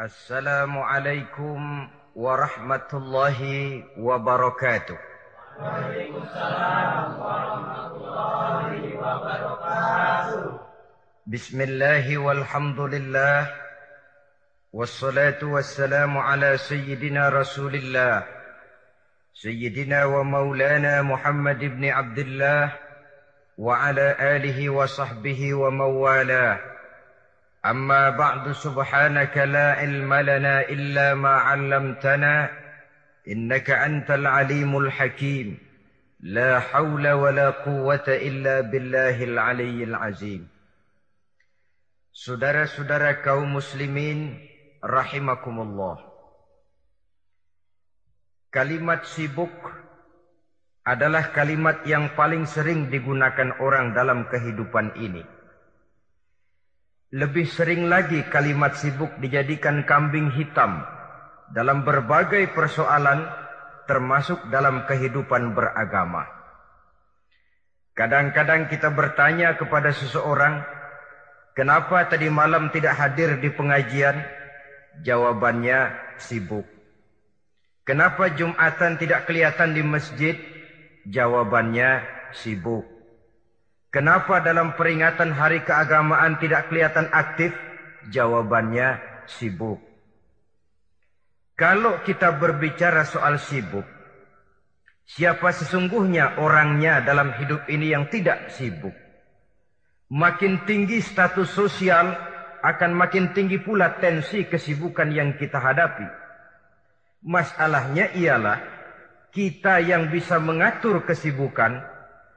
السلام عليكم ورحمة الله وبركاته. وعليكم السلام ورحمة الله وبركاته بسم الله والحمد لله والصلاة والسلام على سيدنا رسول الله سيدنا ومولانا محمد بن عبد الله وعلى آله وصحبه ومن والاه أما بعد سبحانك لا علم لنا إلا ما علمتنا إنك أنت العليم الحكيم. لا حول ولا قوة إلا بالله العلي العظيم. سدر سدر كو مسلمين رحمكم الله. كلمة سبك adalah kalimat yang paling sering digunakan orang dalam kehidupan ini. Lebih sering lagi kalimat sibuk dijadikan kambing hitam dalam berbagai persoalan termasuk dalam kehidupan beragama. Kadang-kadang kita bertanya kepada seseorang, kenapa tadi malam tidak hadir di pengajian? Jawabannya sibuk. Kenapa Jumatan tidak kelihatan di masjid? Jawabannya sibuk. Kenapa dalam peringatan hari keagamaan tidak kelihatan aktif? Jawabannya sibuk. Kalau kita berbicara soal sibuk, siapa sesungguhnya orangnya dalam hidup ini yang tidak sibuk? Makin tinggi status sosial, akan makin tinggi pula tensi kesibukan yang kita hadapi. Masalahnya ialah kita yang bisa mengatur kesibukan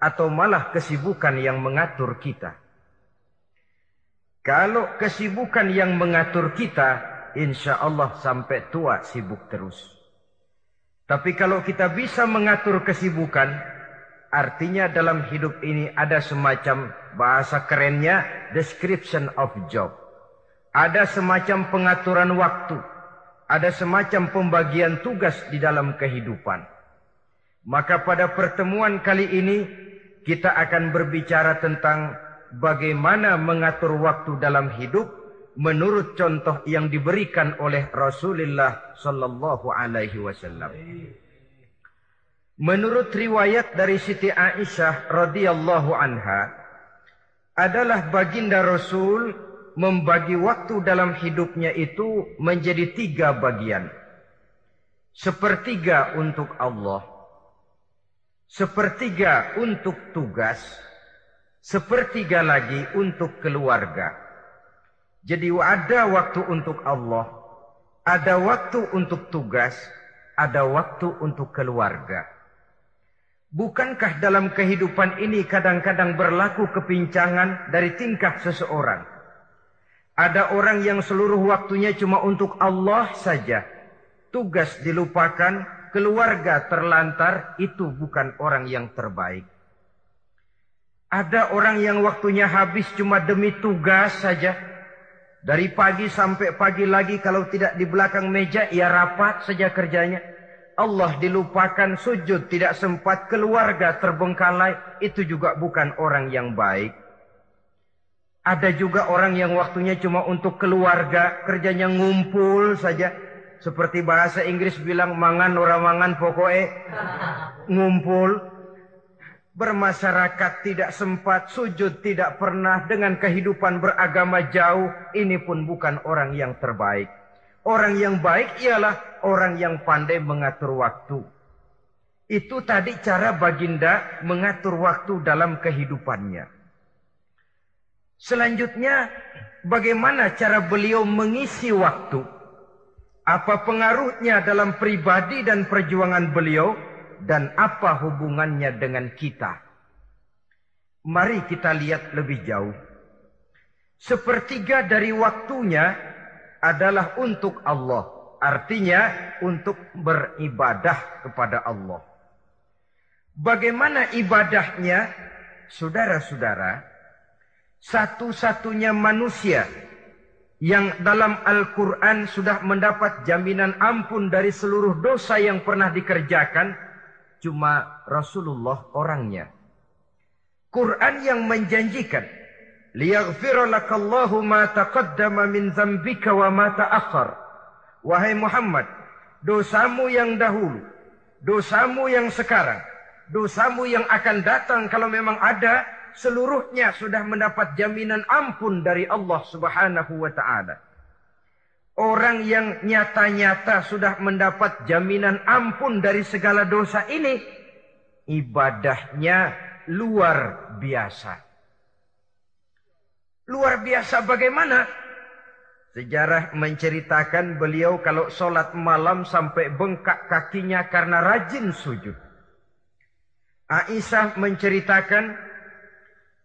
atau malah kesibukan yang mengatur kita. Kalau kesibukan yang mengatur kita, insya Allah sampai tua sibuk terus. Tapi kalau kita bisa mengatur kesibukan, artinya dalam hidup ini ada semacam bahasa kerennya description of job. Ada semacam pengaturan waktu ada semacam pembagian tugas di dalam kehidupan. Maka pada pertemuan kali ini kita akan berbicara tentang bagaimana mengatur waktu dalam hidup menurut contoh yang diberikan oleh Rasulullah sallallahu alaihi wasallam. Menurut riwayat dari Siti Aisyah radhiyallahu anha adalah baginda Rasul membagi waktu dalam hidupnya itu menjadi tiga bagian. Sepertiga untuk Allah. Sepertiga untuk tugas. Sepertiga lagi untuk keluarga. Jadi ada waktu untuk Allah. Ada waktu untuk tugas. Ada waktu untuk keluarga. Bukankah dalam kehidupan ini kadang-kadang berlaku kepincangan dari tingkah seseorang? Ada orang yang seluruh waktunya cuma untuk Allah saja. Tugas dilupakan, keluarga terlantar, itu bukan orang yang terbaik. Ada orang yang waktunya habis cuma demi tugas saja. Dari pagi sampai pagi lagi kalau tidak di belakang meja, ia rapat saja kerjanya. Allah dilupakan, sujud tidak sempat, keluarga terbengkalai, itu juga bukan orang yang baik. Ada juga orang yang waktunya cuma untuk keluarga, kerjanya ngumpul saja. Seperti bahasa Inggris bilang mangan orang mangan pokoknya ngumpul. Bermasyarakat tidak sempat, sujud tidak pernah dengan kehidupan beragama jauh. Ini pun bukan orang yang terbaik. Orang yang baik ialah orang yang pandai mengatur waktu. Itu tadi cara baginda mengatur waktu dalam kehidupannya. Selanjutnya, bagaimana cara beliau mengisi waktu? Apa pengaruhnya dalam pribadi dan perjuangan beliau? Dan apa hubungannya dengan kita? Mari kita lihat lebih jauh. Sepertiga dari waktunya adalah untuk Allah. Artinya untuk beribadah kepada Allah. Bagaimana ibadahnya? Saudara-saudara, satu-satunya manusia yang dalam Al-Quran sudah mendapat jaminan ampun dari seluruh dosa yang pernah dikerjakan cuma Rasulullah orangnya. Quran yang menjanjikan liyaghfira lakallahu ma taqaddama min dzambika wa ma ta'akhkhar Wahai Muhammad, dosamu yang dahulu, dosamu yang sekarang, dosamu yang akan datang kalau memang ada, seluruhnya sudah mendapat jaminan ampun dari Allah Subhanahu wa taala. Orang yang nyata-nyata sudah mendapat jaminan ampun dari segala dosa ini, ibadahnya luar biasa. Luar biasa bagaimana? Sejarah menceritakan beliau kalau sholat malam sampai bengkak kakinya karena rajin sujud. Aisyah menceritakan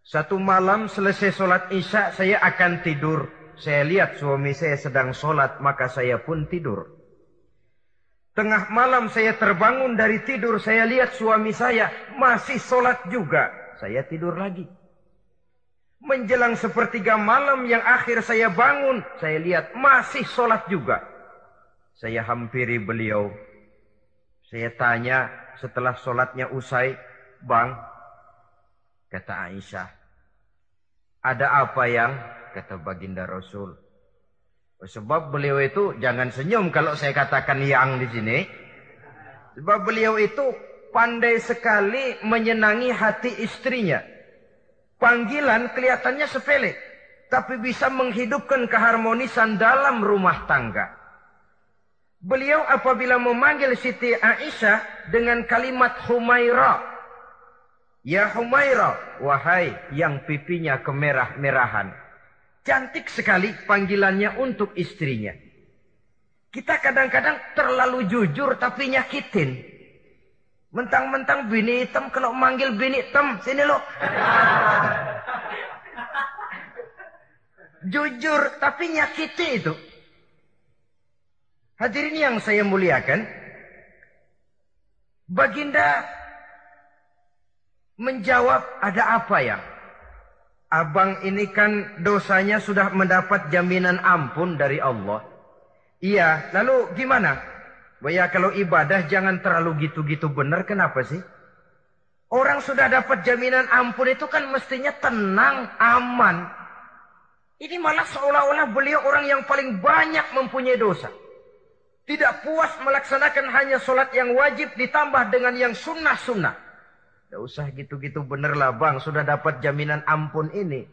satu malam selesai sholat isya saya akan tidur. Saya lihat suami saya sedang sholat, maka saya pun tidur. Tengah malam saya terbangun dari tidur, saya lihat suami saya masih sholat juga. Saya tidur lagi. Menjelang sepertiga malam yang akhir saya bangun, saya lihat masih sholat juga. Saya hampiri beliau. Saya tanya setelah sholatnya usai, Bang, kata Aisyah, ada apa yang kata baginda Rasul. Sebab beliau itu jangan senyum kalau saya katakan yang di sini. Sebab beliau itu pandai sekali menyenangi hati istrinya. Panggilan kelihatannya sepele, tapi bisa menghidupkan keharmonisan dalam rumah tangga. Beliau apabila memanggil Siti Aisyah dengan kalimat Humaira. Ya Humaira, wahai yang pipinya kemerah-merahan. Cantik sekali panggilannya untuk istrinya. Kita kadang-kadang terlalu jujur tapi nyakitin. Mentang-mentang bini hitam kalau manggil bini hitam, sini lo. jujur tapi nyakiti itu. Hadirin yang saya muliakan, Baginda menjawab ada apa ya? Abang ini kan dosanya sudah mendapat jaminan ampun dari Allah. Iya, lalu gimana? Ya kalau ibadah jangan terlalu gitu-gitu benar, kenapa sih? Orang sudah dapat jaminan ampun itu kan mestinya tenang, aman. Ini malah seolah-olah beliau orang yang paling banyak mempunyai dosa. Tidak puas melaksanakan hanya sholat yang wajib ditambah dengan yang sunnah-sunnah. Tidak usah gitu-gitu bener lah bang. Sudah dapat jaminan ampun ini.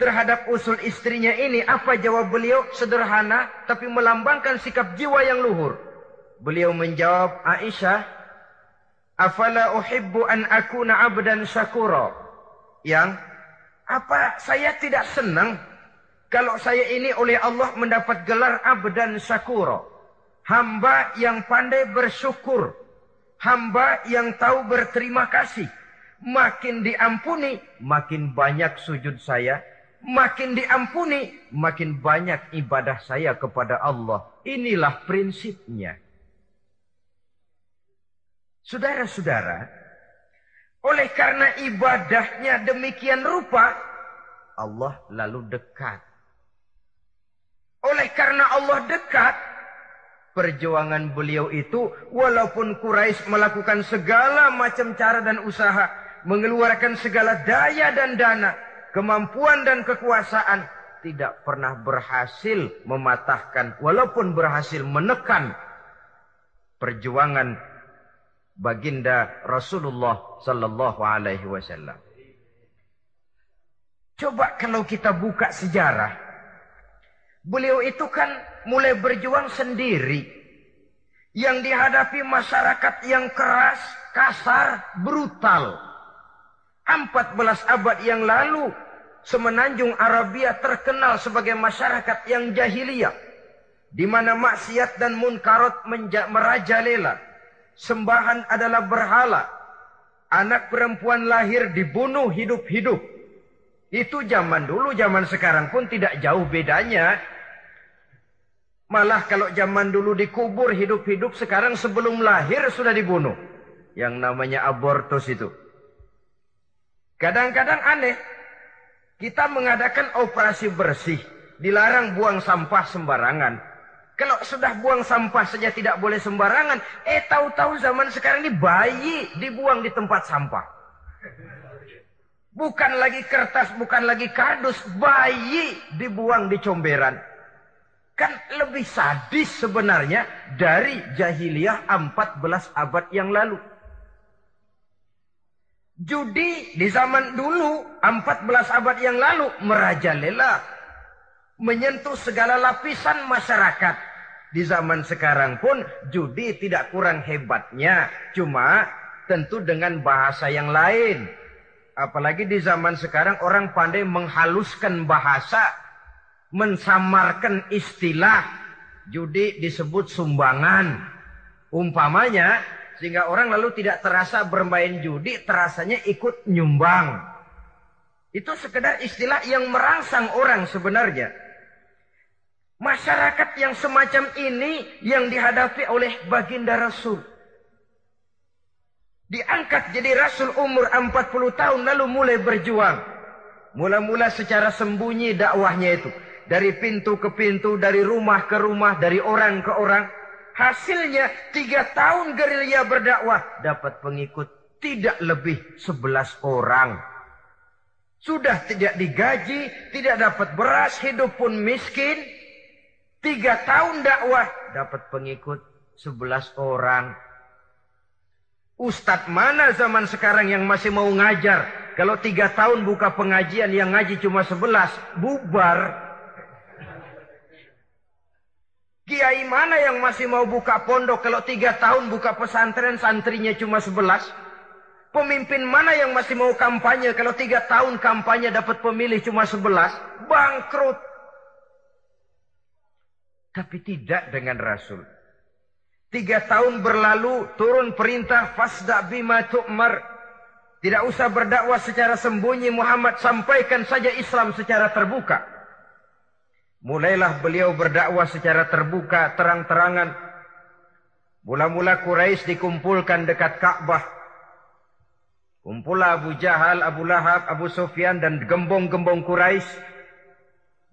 Terhadap usul istrinya ini. Apa jawab beliau? Sederhana. Tapi melambangkan sikap jiwa yang luhur. Beliau menjawab. Aisyah. Afala uhibbu an akuna abdan syakura. Yang. Apa saya tidak senang. Kalau saya ini oleh Allah mendapat gelar abdan syakura. Hamba yang pandai bersyukur hamba yang tahu berterima kasih. Makin diampuni, makin banyak sujud saya. Makin diampuni, makin banyak ibadah saya kepada Allah. Inilah prinsipnya. Saudara-saudara, oleh karena ibadahnya demikian rupa, Allah lalu dekat. Oleh karena Allah dekat, perjuangan beliau itu walaupun Quraisy melakukan segala macam cara dan usaha mengeluarkan segala daya dan dana kemampuan dan kekuasaan tidak pernah berhasil mematahkan walaupun berhasil menekan perjuangan baginda Rasulullah sallallahu alaihi wasallam. Coba kalau kita buka sejarah Beliau itu kan mulai berjuang sendiri. Yang dihadapi masyarakat yang keras, kasar, brutal. 14 abad yang lalu, semenanjung Arabia terkenal sebagai masyarakat yang jahiliyah. Di mana maksiat dan munkarat merajalela. Sembahan adalah berhala. Anak perempuan lahir dibunuh hidup-hidup. Itu zaman dulu, zaman sekarang pun tidak jauh bedanya. Malah kalau zaman dulu dikubur hidup-hidup, sekarang sebelum lahir sudah dibunuh. Yang namanya abortus itu. Kadang-kadang aneh. Kita mengadakan operasi bersih. Dilarang buang sampah sembarangan. Kalau sudah buang sampah saja tidak boleh sembarangan. Eh tahu-tahu zaman sekarang ini bayi dibuang di tempat sampah. Bukan lagi kertas, bukan lagi kardus. Bayi dibuang di comberan. Kan lebih sadis sebenarnya dari jahiliyah 14 abad yang lalu. Judi di zaman dulu 14 abad yang lalu merajalela menyentuh segala lapisan masyarakat. Di zaman sekarang pun judi tidak kurang hebatnya, cuma tentu dengan bahasa yang lain. Apalagi di zaman sekarang orang pandai menghaluskan bahasa mensamarkan istilah judi disebut sumbangan. Umpamanya sehingga orang lalu tidak terasa bermain judi, terasanya ikut nyumbang. Itu sekedar istilah yang merangsang orang sebenarnya. Masyarakat yang semacam ini yang dihadapi oleh baginda Rasul. Diangkat jadi Rasul umur 40 tahun lalu mulai berjuang. Mula-mula secara sembunyi dakwahnya itu. Dari pintu ke pintu, dari rumah ke rumah, dari orang ke orang. Hasilnya tiga tahun gerilya berdakwah. Dapat pengikut tidak lebih sebelas orang. Sudah tidak digaji, tidak dapat beras, hidup pun miskin. Tiga tahun dakwah, dapat pengikut sebelas orang. Ustadz mana zaman sekarang yang masih mau ngajar? Kalau tiga tahun buka pengajian yang ngaji cuma sebelas, bubar. Kiai mana yang masih mau buka pondok kalau tiga tahun buka pesantren santrinya cuma sebelas? Pemimpin mana yang masih mau kampanye kalau tiga tahun kampanye dapat pemilih cuma sebelas? Bangkrut. Tapi tidak dengan Rasul. Tiga tahun berlalu turun perintah fasda bima tu'mar. Tidak usah berdakwah secara sembunyi Muhammad sampaikan saja Islam secara terbuka. Mulailah beliau berdakwah secara terbuka, terang-terangan. Mula-mula Quraisy dikumpulkan dekat Ka'bah. Kumpulah Abu Jahal, Abu Lahab, Abu Sufyan dan gembong-gembong Quraisy.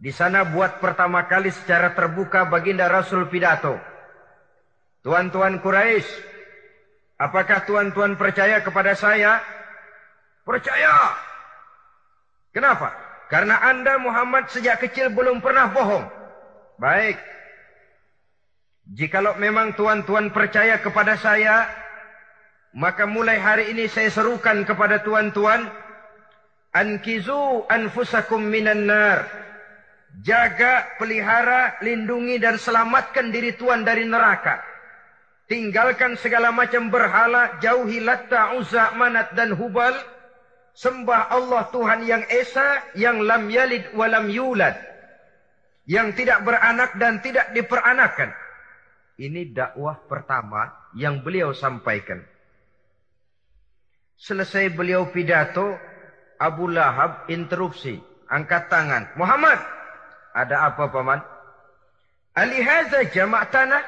Di sana buat pertama kali secara terbuka baginda Rasul pidato. Tuan-tuan Quraisy, apakah tuan-tuan percaya kepada saya? Percaya. Kenapa? Karena anda Muhammad sejak kecil belum pernah bohong. Baik. Jikalau memang tuan-tuan percaya kepada saya, maka mulai hari ini saya serukan kepada tuan-tuan, ankizu anfusakum minan nar. Jaga, pelihara, lindungi dan selamatkan diri tuan dari neraka. Tinggalkan segala macam berhala, jauhi latta, uzza, manat dan hubal Sembah Allah Tuhan yang Esa, yang lam yalid walam yulad. Yang tidak beranak dan tidak diperanakan. Ini dakwah pertama yang beliau sampaikan. Selesai beliau pidato, Abu Lahab interupsi. Angkat tangan. Muhammad, ada apa paman? Alihaza jamak tanah.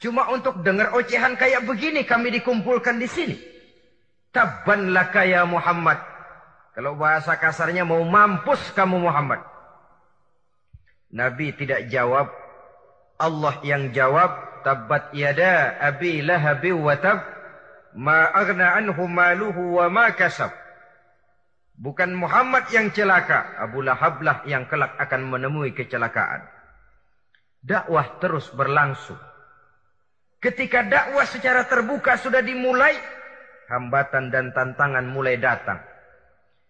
Cuma untuk dengar ocehan kayak begini kami dikumpulkan di sini. Tabban laka ya Muhammad. Kalau bahasa kasarnya mau mampus kamu Muhammad. Nabi tidak jawab. Allah yang jawab. Tabbat yada abi lahabi wa tab. Ma agna anhu maluhu wa ma kasab. Bukan Muhammad yang celaka. Abu Lahab lah yang kelak akan menemui kecelakaan. Dakwah terus berlangsung. Ketika dakwah secara terbuka sudah dimulai, hambatan dan tantangan mulai datang.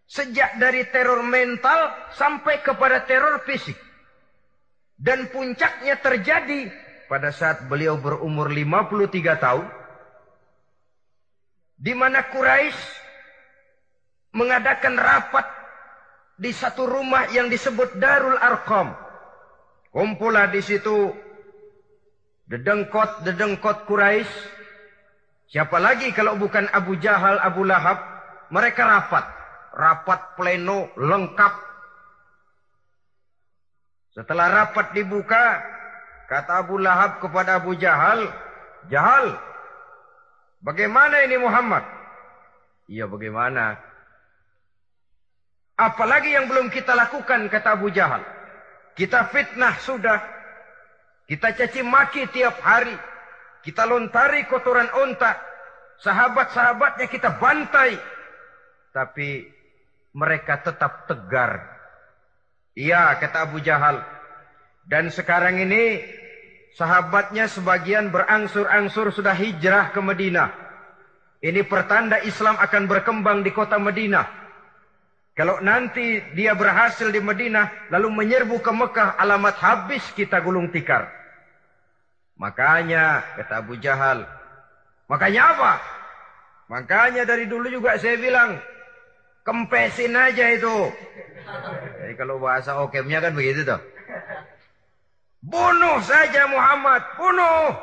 Sejak dari teror mental sampai kepada teror fisik. Dan puncaknya terjadi pada saat beliau berumur 53 tahun. Di mana Quraisy mengadakan rapat di satu rumah yang disebut Darul Arqam. Kumpulah di situ dedengkot-dedengkot Quraisy Siapa lagi kalau bukan Abu Jahal, Abu Lahab? Mereka rapat. Rapat pleno lengkap. Setelah rapat dibuka, kata Abu Lahab kepada Abu Jahal, Jahal, bagaimana ini Muhammad? Iya bagaimana? Apalagi yang belum kita lakukan, kata Abu Jahal. Kita fitnah sudah. Kita caci maki tiap hari. Kita lontari kotoran onta. Sahabat-sahabatnya kita bantai. Tapi mereka tetap tegar. Iya, kata Abu Jahal. Dan sekarang ini sahabatnya sebagian berangsur-angsur sudah hijrah ke Madinah. Ini pertanda Islam akan berkembang di kota Madinah. Kalau nanti dia berhasil di Madinah, lalu menyerbu ke Mekah, alamat habis kita gulung tikar. Makanya, kata Abu Jahal, makanya apa? Makanya dari dulu juga saya bilang, kempesin aja itu. Jadi kalau bahasa okemnya kan begitu tuh. Bunuh saja Muhammad, bunuh.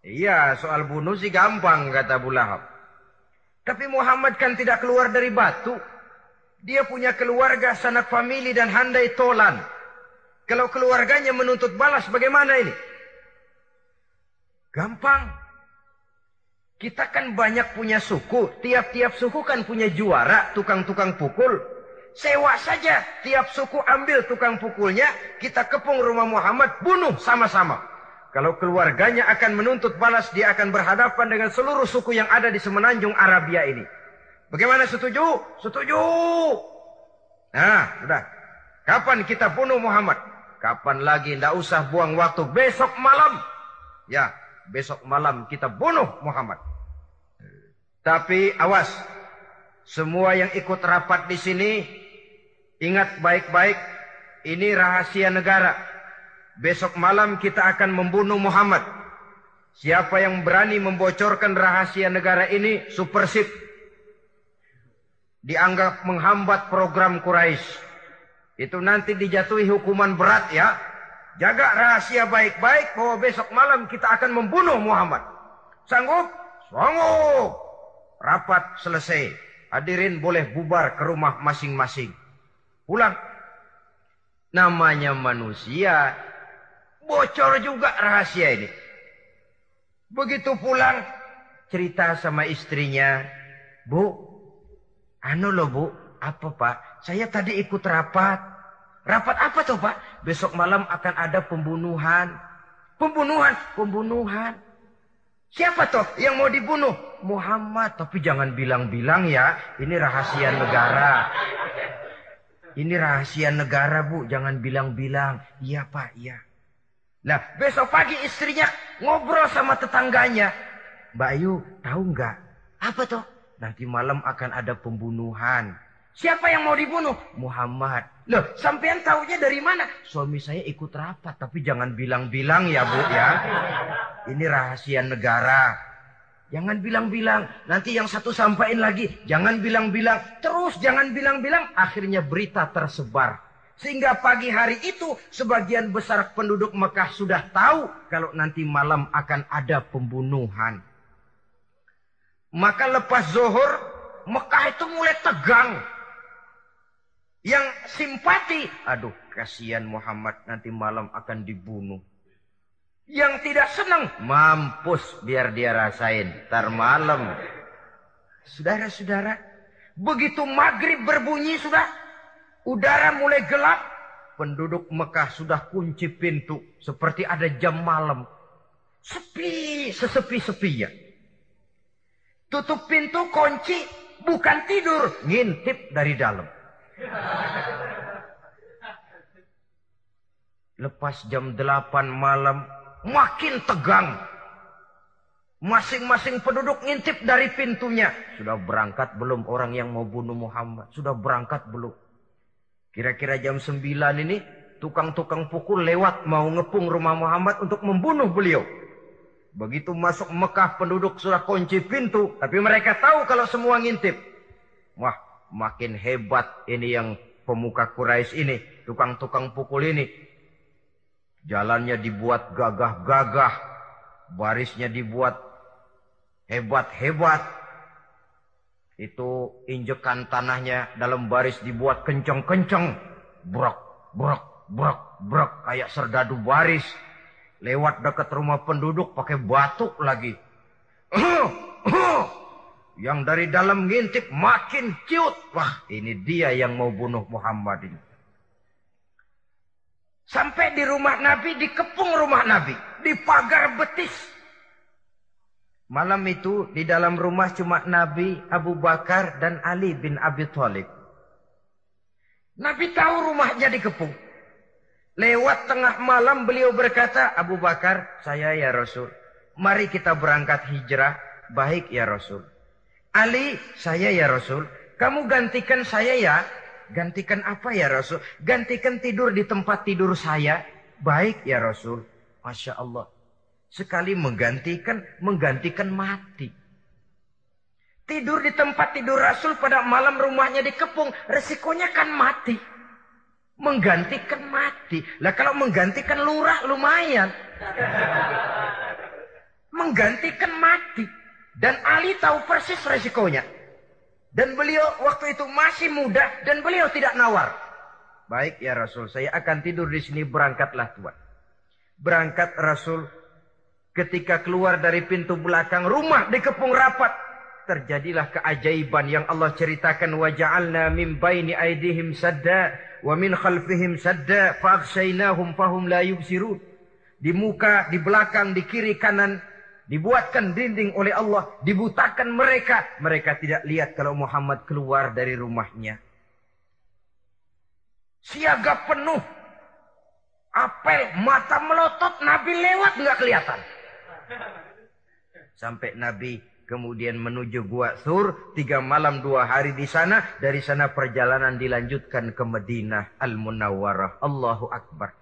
Iya, soal bunuh sih gampang kata Abu Lahab. Tapi Muhammad kan tidak keluar dari batu. Dia punya keluarga, sanak famili dan handai tolan. Kalau keluarganya menuntut balas bagaimana ini? Gampang. Kita kan banyak punya suku. Tiap-tiap suku kan punya juara, tukang-tukang pukul. Sewa saja. Tiap suku ambil tukang pukulnya. Kita kepung rumah Muhammad. Bunuh sama-sama. Kalau keluarganya akan menuntut balas. Dia akan berhadapan dengan seluruh suku yang ada di semenanjung Arabia ini. Bagaimana setuju? Setuju. Nah, sudah. Kapan kita bunuh Muhammad? Kapan lagi? Tidak usah buang waktu. Besok malam. Ya, besok malam kita bunuh Muhammad. Tapi awas. Semua yang ikut rapat di sini Ingat baik-baik, ini rahasia negara. Besok malam kita akan membunuh Muhammad. Siapa yang berani membocorkan rahasia negara ini, supersip. Dianggap menghambat program Quraisy. Itu nanti dijatuhi hukuman berat ya. Jaga rahasia baik-baik bahwa besok malam kita akan membunuh Muhammad. Sanggup? Sanggup. Rapat selesai. Hadirin boleh bubar ke rumah masing-masing. Pulang. Namanya manusia. Bocor juga rahasia ini. Begitu pulang. Cerita sama istrinya. Bu. Anu loh bu. Apa pak? Saya tadi ikut rapat. Rapat apa tuh pak? Besok malam akan ada pembunuhan. Pembunuhan. Pembunuhan. Siapa toh yang mau dibunuh? Muhammad. Tapi jangan bilang-bilang ya. Ini rahasia negara. Ini rahasia negara bu, jangan bilang-bilang. Iya pak, iya. Nah besok pagi istrinya ngobrol sama tetangganya. Mbak Ayu tahu nggak? Apa tuh? Nanti malam akan ada pembunuhan. Siapa yang mau dibunuh? Muhammad. Loh, sampean tahunya dari mana? Suami saya ikut rapat, tapi jangan bilang-bilang ya bu ya. Ini rahasia negara. Jangan bilang-bilang. Nanti yang satu sampaikan lagi. Jangan bilang-bilang. Terus jangan bilang-bilang. Akhirnya berita tersebar. Sehingga pagi hari itu sebagian besar penduduk Mekah sudah tahu kalau nanti malam akan ada pembunuhan. Maka lepas zuhur Mekah itu mulai tegang. Yang simpati, aduh kasihan Muhammad nanti malam akan dibunuh. Yang tidak senang, mampus biar dia rasain. Ntar malam. Saudara-saudara, begitu maghrib berbunyi sudah, udara mulai gelap. Penduduk Mekah sudah kunci pintu. Seperti ada jam malam. Sepi, sesepi-sepinya. Tutup pintu, kunci, bukan tidur. Ngintip dari dalam. Lepas jam 8 malam, makin tegang. Masing-masing penduduk ngintip dari pintunya. Sudah berangkat belum orang yang mau bunuh Muhammad? Sudah berangkat belum? Kira-kira jam 9 ini tukang-tukang pukul lewat mau ngepung rumah Muhammad untuk membunuh beliau. Begitu masuk Mekah penduduk sudah kunci pintu. Tapi mereka tahu kalau semua ngintip. Wah makin hebat ini yang pemuka Quraisy ini. Tukang-tukang pukul ini. Jalannya dibuat gagah-gagah. Barisnya dibuat hebat-hebat. Itu injekan tanahnya dalam baris dibuat kenceng-kenceng. Brok, brok, brok, brok. Kayak serdadu baris. Lewat dekat rumah penduduk pakai batuk lagi. Yang dari dalam ngintip makin ciut. Wah ini dia yang mau bunuh Muhammad ini. Sampai di rumah Nabi, dikepung rumah Nabi. Di pagar betis. Malam itu di dalam rumah cuma Nabi, Abu Bakar, dan Ali bin Abi Thalib. Nabi tahu rumahnya dikepung. Lewat tengah malam beliau berkata, Abu Bakar, saya ya Rasul. Mari kita berangkat hijrah. Baik ya Rasul. Ali, saya ya Rasul. Kamu gantikan saya ya. Gantikan apa ya Rasul? Gantikan tidur di tempat tidur saya. Baik ya Rasul. Masya Allah. Sekali menggantikan, menggantikan mati. Tidur di tempat tidur Rasul pada malam rumahnya dikepung. Resikonya kan mati menggantikan mati. Lah kalau menggantikan lurah lumayan. menggantikan mati. Dan Ali tahu persis resikonya. Dan beliau waktu itu masih muda dan beliau tidak nawar. Baik ya Rasul, saya akan tidur di sini berangkatlah Tuhan. Berangkat Rasul ketika keluar dari pintu belakang rumah dikepung rapat terjadilah keajaiban yang Allah ceritakan wa ja'alna min baini aidihim sadda wa min khalfihim sadda fa'aghshaynahum fahum la yubsirun. Di muka, di belakang, di kiri, kanan dibuatkan dinding oleh Allah, dibutakan mereka. Mereka tidak lihat kalau Muhammad keluar dari rumahnya. Siaga penuh. Apel, mata melotot, Nabi lewat nggak kelihatan. Sampai Nabi Kemudian menuju Gua Sur. Tiga malam dua hari di sana. Dari sana perjalanan dilanjutkan ke Madinah Al-Munawwarah. Allahu Akbar.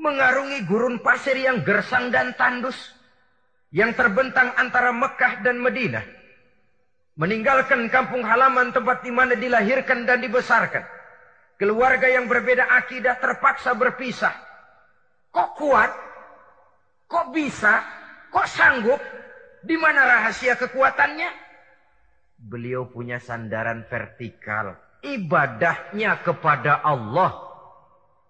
Mengarungi gurun pasir yang gersang dan tandus. Yang terbentang antara Mekah dan Madinah. Meninggalkan kampung halaman tempat di mana dilahirkan dan dibesarkan. Keluarga yang berbeda akidah terpaksa berpisah. Kok kuat? Kok bisa? Kok sanggup? Di mana rahasia kekuatannya? Beliau punya sandaran vertikal. Ibadahnya kepada Allah.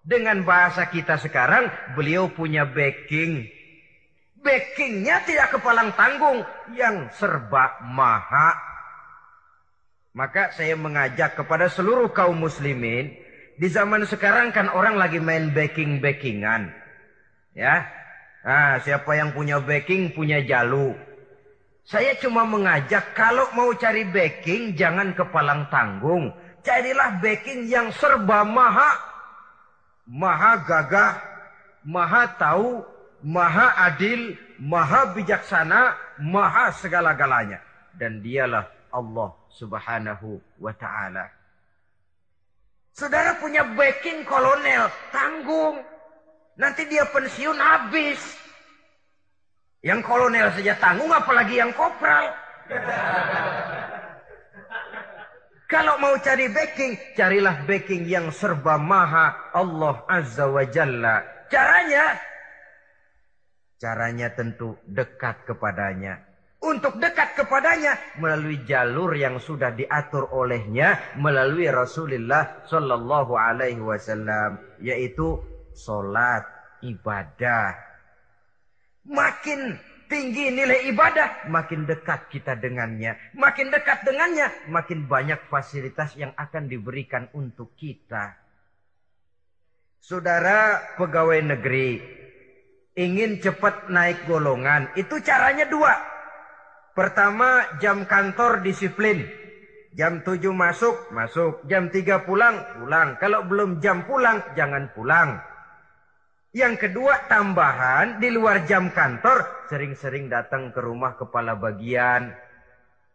Dengan bahasa kita sekarang, beliau punya backing. Backingnya tidak kepalang tanggung. Yang serba maha. Maka saya mengajak kepada seluruh kaum muslimin. Di zaman sekarang kan orang lagi main backing-backingan. Ya, Nah, siapa yang punya backing punya jalu. Saya cuma mengajak kalau mau cari backing jangan kepalang tanggung. Carilah backing yang serba maha. Maha gagah, maha tahu, maha adil, maha bijaksana, maha segala-galanya. Dan dialah Allah subhanahu wa ta'ala. Saudara punya backing kolonel, tanggung. Nanti dia pensiun habis. Yang kolonel saja tanggung apalagi yang kopral. Kalau mau cari backing, carilah backing yang serba maha Allah Azza wa Jalla. Caranya? Caranya tentu dekat kepadanya. Untuk dekat kepadanya melalui jalur yang sudah diatur olehnya melalui Rasulullah Sallallahu Alaihi Wasallam, yaitu solat ibadah Makin tinggi nilai ibadah, makin dekat kita dengannya. Makin dekat dengannya, makin banyak fasilitas yang akan diberikan untuk kita. Saudara pegawai negeri, ingin cepat naik golongan, itu caranya dua. Pertama, jam kantor disiplin. Jam 7 masuk, masuk. Jam 3 pulang, pulang. Kalau belum jam pulang, jangan pulang. Yang kedua tambahan di luar jam kantor sering-sering datang ke rumah kepala bagian.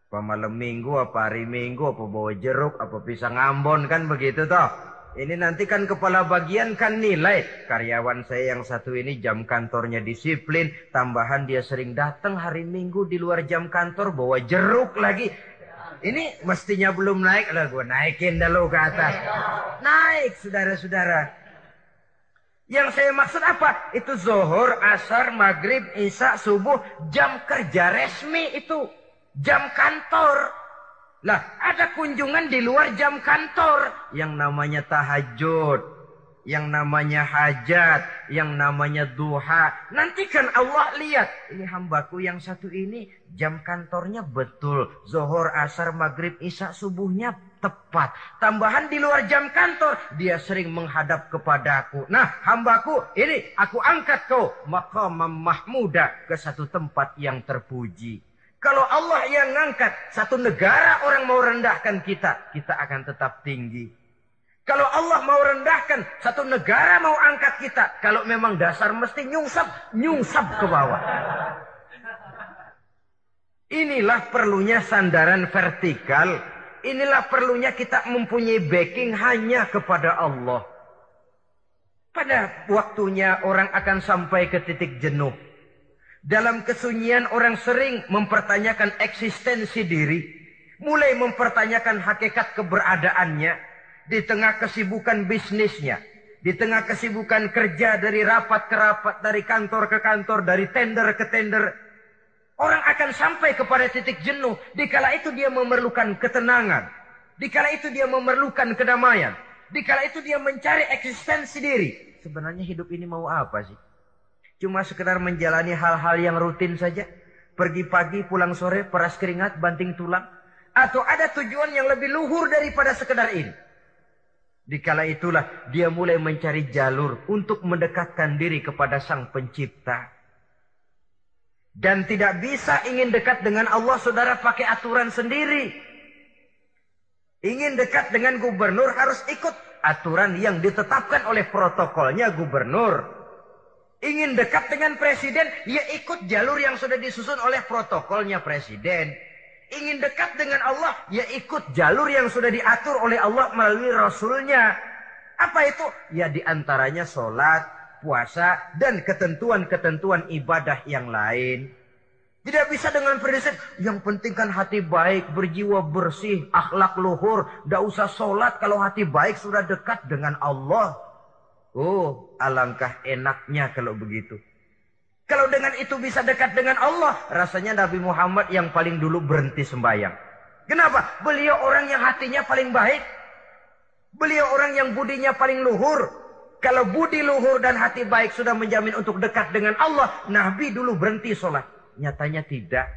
Apa malam minggu, apa hari minggu, apa bawa jeruk, apa pisang ambon kan begitu toh. Ini nanti kan kepala bagian kan nilai. Karyawan saya yang satu ini jam kantornya disiplin. Tambahan dia sering datang hari minggu di luar jam kantor bawa jeruk lagi. Ini mestinya belum naik lah gue naikin dulu ke atas. Naik saudara-saudara. Yang saya maksud apa? Itu zuhur, asar, maghrib, isya, subuh, jam kerja resmi itu. Jam kantor. Lah, ada kunjungan di luar jam kantor. Yang namanya tahajud yang namanya hajat, yang namanya duha. Nanti kan Allah lihat, ini hambaku yang satu ini jam kantornya betul. Zohor, asar, maghrib, isya, subuhnya tepat. Tambahan di luar jam kantor, dia sering menghadap kepadaku. Nah, hambaku, ini aku angkat kau. Maka mahmuda ke satu tempat yang terpuji. Kalau Allah yang ngangkat, satu negara orang mau rendahkan kita, kita akan tetap tinggi. Kalau Allah mau rendahkan, satu negara mau angkat kita. Kalau memang dasar mesti nyungsap, nyungsap ke bawah. Inilah perlunya sandaran vertikal. Inilah perlunya kita mempunyai backing hanya kepada Allah. Pada waktunya orang akan sampai ke titik jenuh. Dalam kesunyian orang sering mempertanyakan eksistensi diri. Mulai mempertanyakan hakikat keberadaannya. Di tengah kesibukan bisnisnya. Di tengah kesibukan kerja dari rapat ke rapat, dari kantor ke kantor, dari tender ke tender. Orang akan sampai kepada titik jenuh. Dikala itu dia memerlukan ketenangan. Dikala itu dia memerlukan kedamaian. Dikala itu dia mencari eksistensi diri. Sebenarnya hidup ini mau apa sih? Cuma sekedar menjalani hal-hal yang rutin saja. Pergi pagi, pulang sore, peras keringat, banting tulang. Atau ada tujuan yang lebih luhur daripada sekedar ini. Dikala itulah dia mulai mencari jalur untuk mendekatkan diri kepada sang pencipta. Dan tidak bisa ingin dekat dengan Allah saudara pakai aturan sendiri. Ingin dekat dengan gubernur harus ikut aturan yang ditetapkan oleh protokolnya gubernur. Ingin dekat dengan presiden, ya ikut jalur yang sudah disusun oleh protokolnya presiden. Ingin dekat dengan Allah, ya ikut jalur yang sudah diatur oleh Allah melalui Rasulnya. Apa itu? Ya di antaranya sholat, puasa, dan ketentuan-ketentuan ibadah yang lain. Tidak bisa dengan prinsip yang penting kan hati baik, berjiwa bersih, akhlak luhur. Tidak usah sholat kalau hati baik sudah dekat dengan Allah. Oh, alangkah enaknya kalau begitu. Kalau dengan itu bisa dekat dengan Allah, rasanya Nabi Muhammad yang paling dulu berhenti sembahyang. Kenapa? Beliau orang yang hatinya paling baik. Beliau orang yang budinya paling luhur. Kalau budi luhur dan hati baik sudah menjamin untuk dekat dengan Allah, Nabi dulu berhenti sholat. Nyatanya tidak.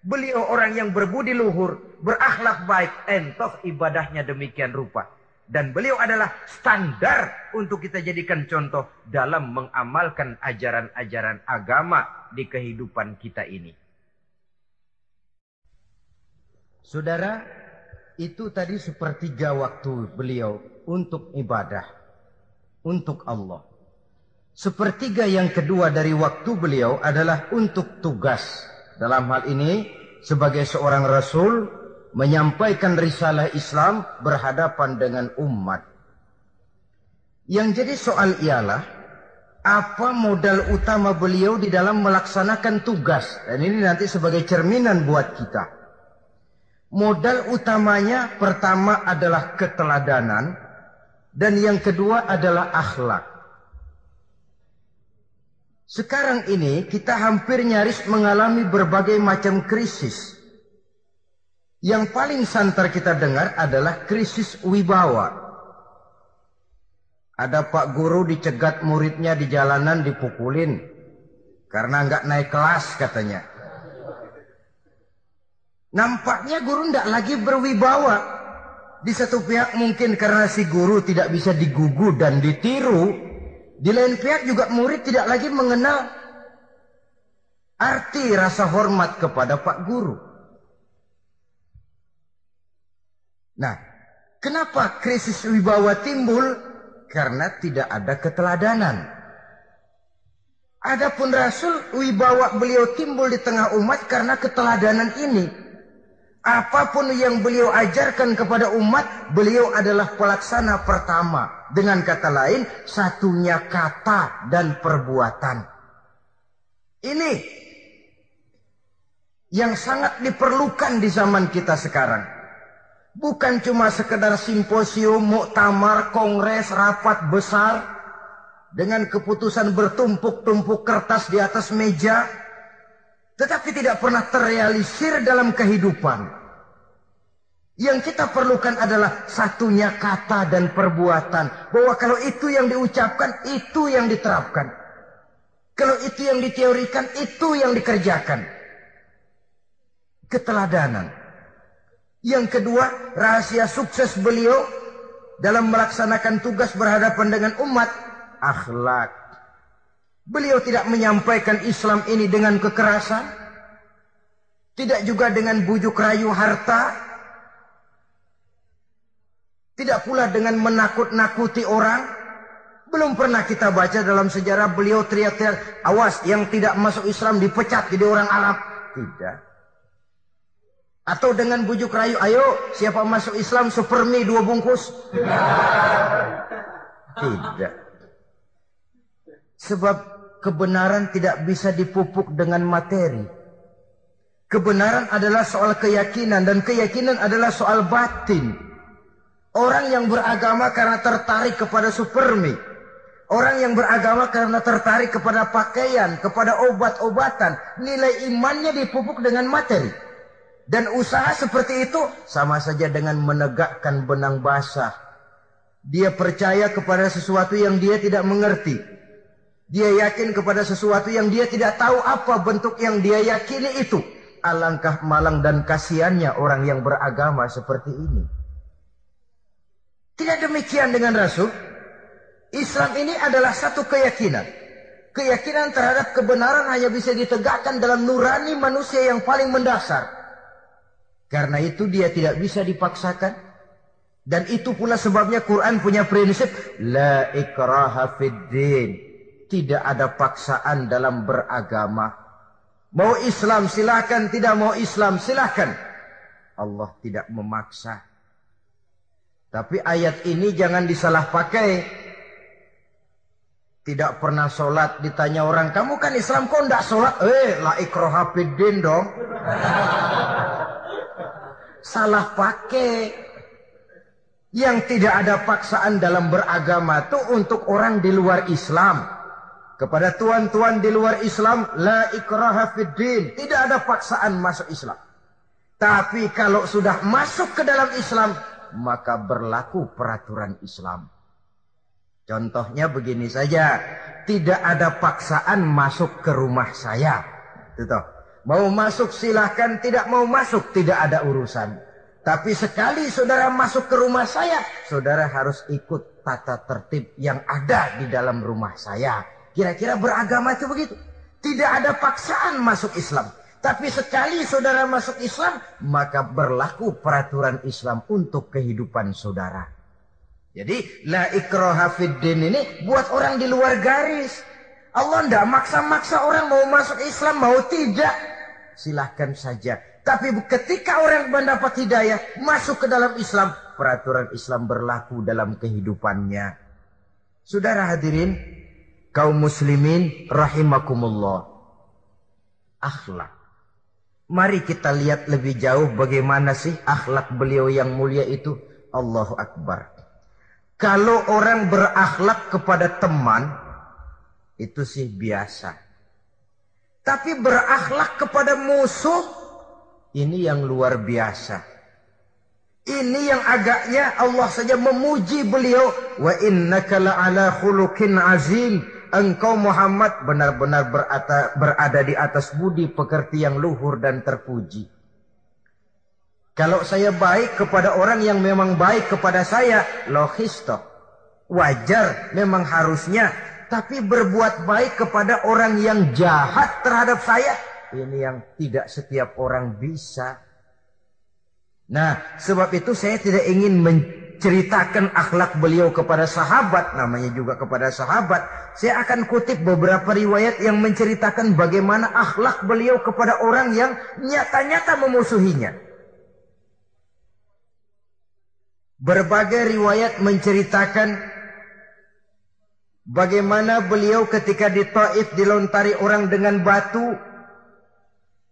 Beliau orang yang berbudi luhur, berakhlak baik, entoh ibadahnya demikian rupa. Dan beliau adalah standar untuk kita jadikan contoh dalam mengamalkan ajaran-ajaran agama di kehidupan kita ini. Saudara, itu tadi sepertiga waktu beliau untuk ibadah, untuk Allah. Sepertiga yang kedua dari waktu beliau adalah untuk tugas. Dalam hal ini, sebagai seorang rasul, menyampaikan risalah Islam berhadapan dengan umat. Yang jadi soal ialah, apa modal utama beliau di dalam melaksanakan tugas? Dan ini nanti sebagai cerminan buat kita. Modal utamanya pertama adalah keteladanan, dan yang kedua adalah akhlak. Sekarang ini kita hampir nyaris mengalami berbagai macam krisis. Yang paling santer kita dengar adalah krisis wibawa. Ada pak guru dicegat muridnya di jalanan dipukulin. Karena nggak naik kelas katanya. Nampaknya guru tidak lagi berwibawa. Di satu pihak mungkin karena si guru tidak bisa digugu dan ditiru. Di lain pihak juga murid tidak lagi mengenal arti rasa hormat kepada Pak Guru. Nah, kenapa krisis wibawa timbul? Karena tidak ada keteladanan. Adapun Rasul wibawa beliau timbul di tengah umat karena keteladanan ini. Apa pun yang beliau ajarkan kepada umat, beliau adalah pelaksana pertama. Dengan kata lain, satunya kata dan perbuatan. Ini yang sangat diperlukan di zaman kita sekarang. Bukan cuma sekedar simposium, muktamar, kongres, rapat besar dengan keputusan bertumpuk-tumpuk kertas di atas meja tetapi tidak pernah terrealisir dalam kehidupan. Yang kita perlukan adalah satunya kata dan perbuatan. Bahwa kalau itu yang diucapkan, itu yang diterapkan. Kalau itu yang diteorikan, itu yang dikerjakan. Keteladanan. Yang kedua, rahasia sukses beliau dalam melaksanakan tugas berhadapan dengan umat, akhlak. Beliau tidak menyampaikan Islam ini dengan kekerasan. Tidak juga dengan bujuk rayu harta. Tidak pula dengan menakut-nakuti orang. Belum pernah kita baca dalam sejarah beliau teriak-teriak, awas yang tidak masuk Islam dipecat jadi orang Arab. Tidak. Atau dengan bujuk rayu, ayo siapa masuk Islam super mie dua bungkus. Tidak. Sebab kebenaran tidak bisa dipupuk dengan materi. Kebenaran adalah soal keyakinan dan keyakinan adalah soal batin. Orang yang beragama karena tertarik kepada supermi. Orang yang beragama karena tertarik kepada pakaian, kepada obat-obatan. Nilai imannya dipupuk dengan materi. Dan usaha seperti itu sama saja dengan menegakkan benang basah. Dia percaya kepada sesuatu yang dia tidak mengerti. Dia yakin kepada sesuatu yang dia tidak tahu apa bentuk yang dia yakini itu. Alangkah malang dan kasihannya orang yang beragama seperti ini. Tidak demikian dengan Rasul. Islam ini adalah satu keyakinan. Keyakinan terhadap kebenaran hanya bisa ditegakkan dalam nurani manusia yang paling mendasar. Karena itu dia tidak bisa dipaksakan. Dan itu pula sebabnya Quran punya prinsip. La ikraha fid din. Tidak ada paksaan dalam beragama. Mau Islam silahkan, tidak mau Islam silahkan. Allah tidak memaksa. Tapi ayat ini jangan disalah pakai. Tidak pernah sholat ditanya orang, kamu kan Islam kok tidak sholat? Eh, la ikrohafidin dong. salah pakai. Yang tidak ada paksaan dalam beragama itu untuk orang di luar Islam. Kepada tuan-tuan di luar Islam, la ikraha fiddin. Tidak ada paksaan masuk Islam. Tapi kalau sudah masuk ke dalam Islam, maka berlaku peraturan Islam. Contohnya begini saja, tidak ada paksaan masuk ke rumah saya. Itu Mau masuk silahkan, tidak mau masuk tidak ada urusan. Tapi sekali saudara masuk ke rumah saya, saudara harus ikut tata tertib yang ada di dalam rumah saya. Kira-kira beragama itu begitu. Tidak ada paksaan masuk Islam. Tapi sekali saudara masuk Islam, maka berlaku peraturan Islam untuk kehidupan saudara. Jadi, la ikroha fiddin ini buat orang di luar garis. Allah tidak maksa-maksa orang mau masuk Islam, mau tidak. Silahkan saja. Tapi ketika orang mendapat hidayah, masuk ke dalam Islam, peraturan Islam berlaku dalam kehidupannya. Saudara hadirin, kaum muslimin rahimakumullah. Akhlak. Mari kita lihat lebih jauh bagaimana sih akhlak beliau yang mulia itu. Allahu Akbar. Kalau orang berakhlak kepada teman, itu sih biasa. Tapi berakhlak kepada musuh, ini yang luar biasa. Ini yang agaknya Allah saja memuji beliau. Wa innaka la'ala khuluqin azim engkau Muhammad benar-benar berada, berada di atas budi pekerti yang luhur dan terpuji. Kalau saya baik kepada orang yang memang baik kepada saya, logis toh. Wajar, memang harusnya. Tapi berbuat baik kepada orang yang jahat terhadap saya, ini yang tidak setiap orang bisa. Nah, sebab itu saya tidak ingin ceritakan akhlak beliau kepada sahabat, namanya juga kepada sahabat. Saya akan kutip beberapa riwayat yang menceritakan bagaimana akhlak beliau kepada orang yang nyata-nyata memusuhinya. Berbagai riwayat menceritakan bagaimana beliau ketika di Taif dilontari orang dengan batu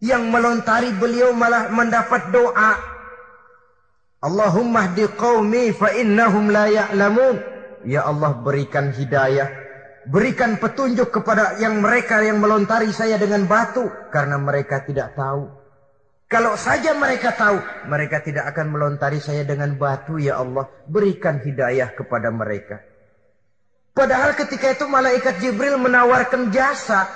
yang melontari beliau malah mendapat doa Allahumma hdi qaumi fa innahum la ya'lamun. Ya Allah berikan hidayah. Berikan petunjuk kepada yang mereka yang melontari saya dengan batu. Karena mereka tidak tahu. Kalau saja mereka tahu, mereka tidak akan melontari saya dengan batu ya Allah. Berikan hidayah kepada mereka. Padahal ketika itu malaikat Jibril menawarkan jasa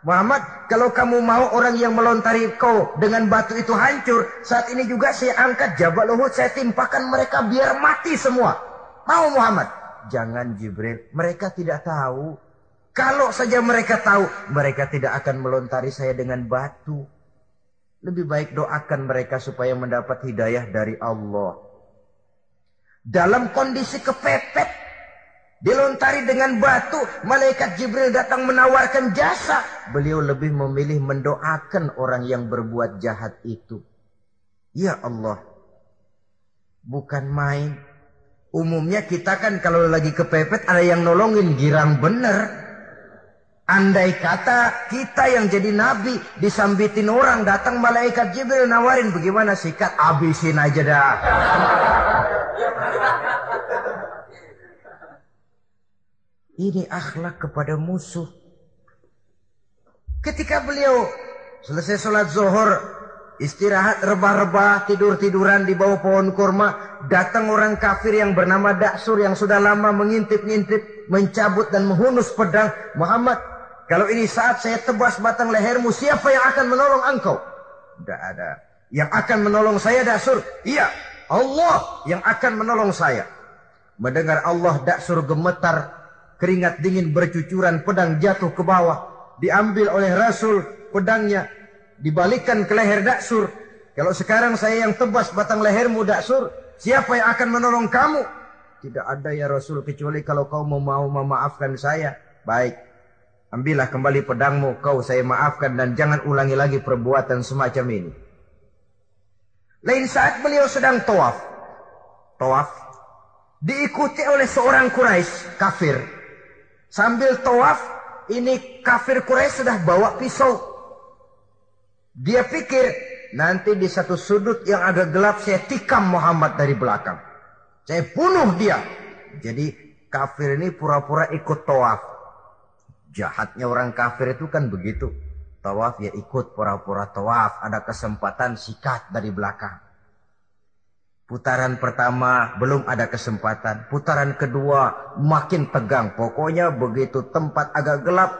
Muhammad, kalau kamu mau orang yang melontari kau dengan batu itu hancur, saat ini juga saya angkat Jabal Uhud, saya timpakan mereka biar mati semua. Mau Muhammad? Jangan Jibril, mereka tidak tahu. Kalau saja mereka tahu, mereka tidak akan melontari saya dengan batu. Lebih baik doakan mereka supaya mendapat hidayah dari Allah. dalam kondisi kepepet, dilontari dengan batu, malaikat Jibril datang menawarkan jasa. Beliau lebih memilih mendoakan orang yang berbuat jahat itu. Ya Allah, bukan main. Umumnya kita kan kalau lagi kepepet ada yang nolongin girang bener. Andai kata kita yang jadi nabi disambitin orang datang malaikat Jibril nawarin bagaimana sikat abisin aja dah. Ini akhlak kepada musuh. Ketika beliau selesai sholat zuhur, istirahat rebah-rebah, tidur-tiduran di bawah pohon kurma, datang orang kafir yang bernama Daksur yang sudah lama mengintip-ngintip, mencabut dan menghunus pedang. Muhammad, kalau ini saat saya tebas batang lehermu, siapa yang akan menolong engkau? Tidak ada. Yang akan menolong saya Daksur? Iya, Allah yang akan menolong saya. Mendengar Allah Daksur gemetar, keringat dingin bercucuran, pedang jatuh ke bawah. Diambil oleh Rasul pedangnya, dibalikan ke leher Daksur. Kalau sekarang saya yang tebas batang lehermu Daksur, siapa yang akan menolong kamu? Tidak ada ya Rasul kecuali kalau kau mau memaafkan saya. Baik, Ambillah kembali pedangmu, kau saya maafkan dan jangan ulangi lagi perbuatan semacam ini. Lain saat beliau sedang tawaf. Tawaf. Diikuti oleh seorang Quraisy kafir. Sambil tawaf, ini kafir Quraisy sudah bawa pisau. Dia pikir, nanti di satu sudut yang agak gelap saya tikam Muhammad dari belakang. Saya bunuh dia. Jadi kafir ini pura-pura ikut tawaf. Jahatnya orang kafir itu kan begitu. Tawaf ya ikut pura-pura tawaf. Ada kesempatan sikat dari belakang. Putaran pertama belum ada kesempatan. Putaran kedua makin tegang. Pokoknya begitu tempat agak gelap.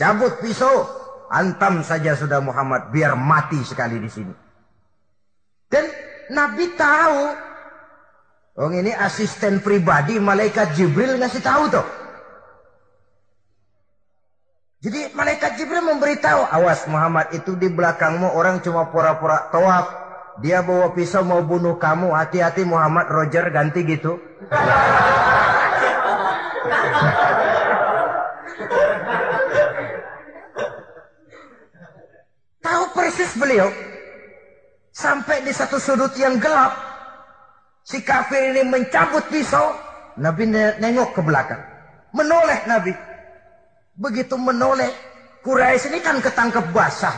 Cabut pisau. Antam saja sudah Muhammad. Biar mati sekali di sini. Dan Nabi tahu. Oh ini asisten pribadi malaikat Jibril ngasih tahu tuh. Jadi malaikat Jibril memberitahu, awas Muhammad itu di belakangmu orang cuma pura-pura tawaf. Dia bawa pisau mau bunuh kamu. Hati-hati Muhammad Roger ganti gitu. Tahu persis beliau. Sampai di satu sudut yang gelap. Si kafir ini mencabut pisau. Nabi nengok ke belakang. Menoleh Nabi. Begitu menoleh, Quraisy ini kan ketangkep basah.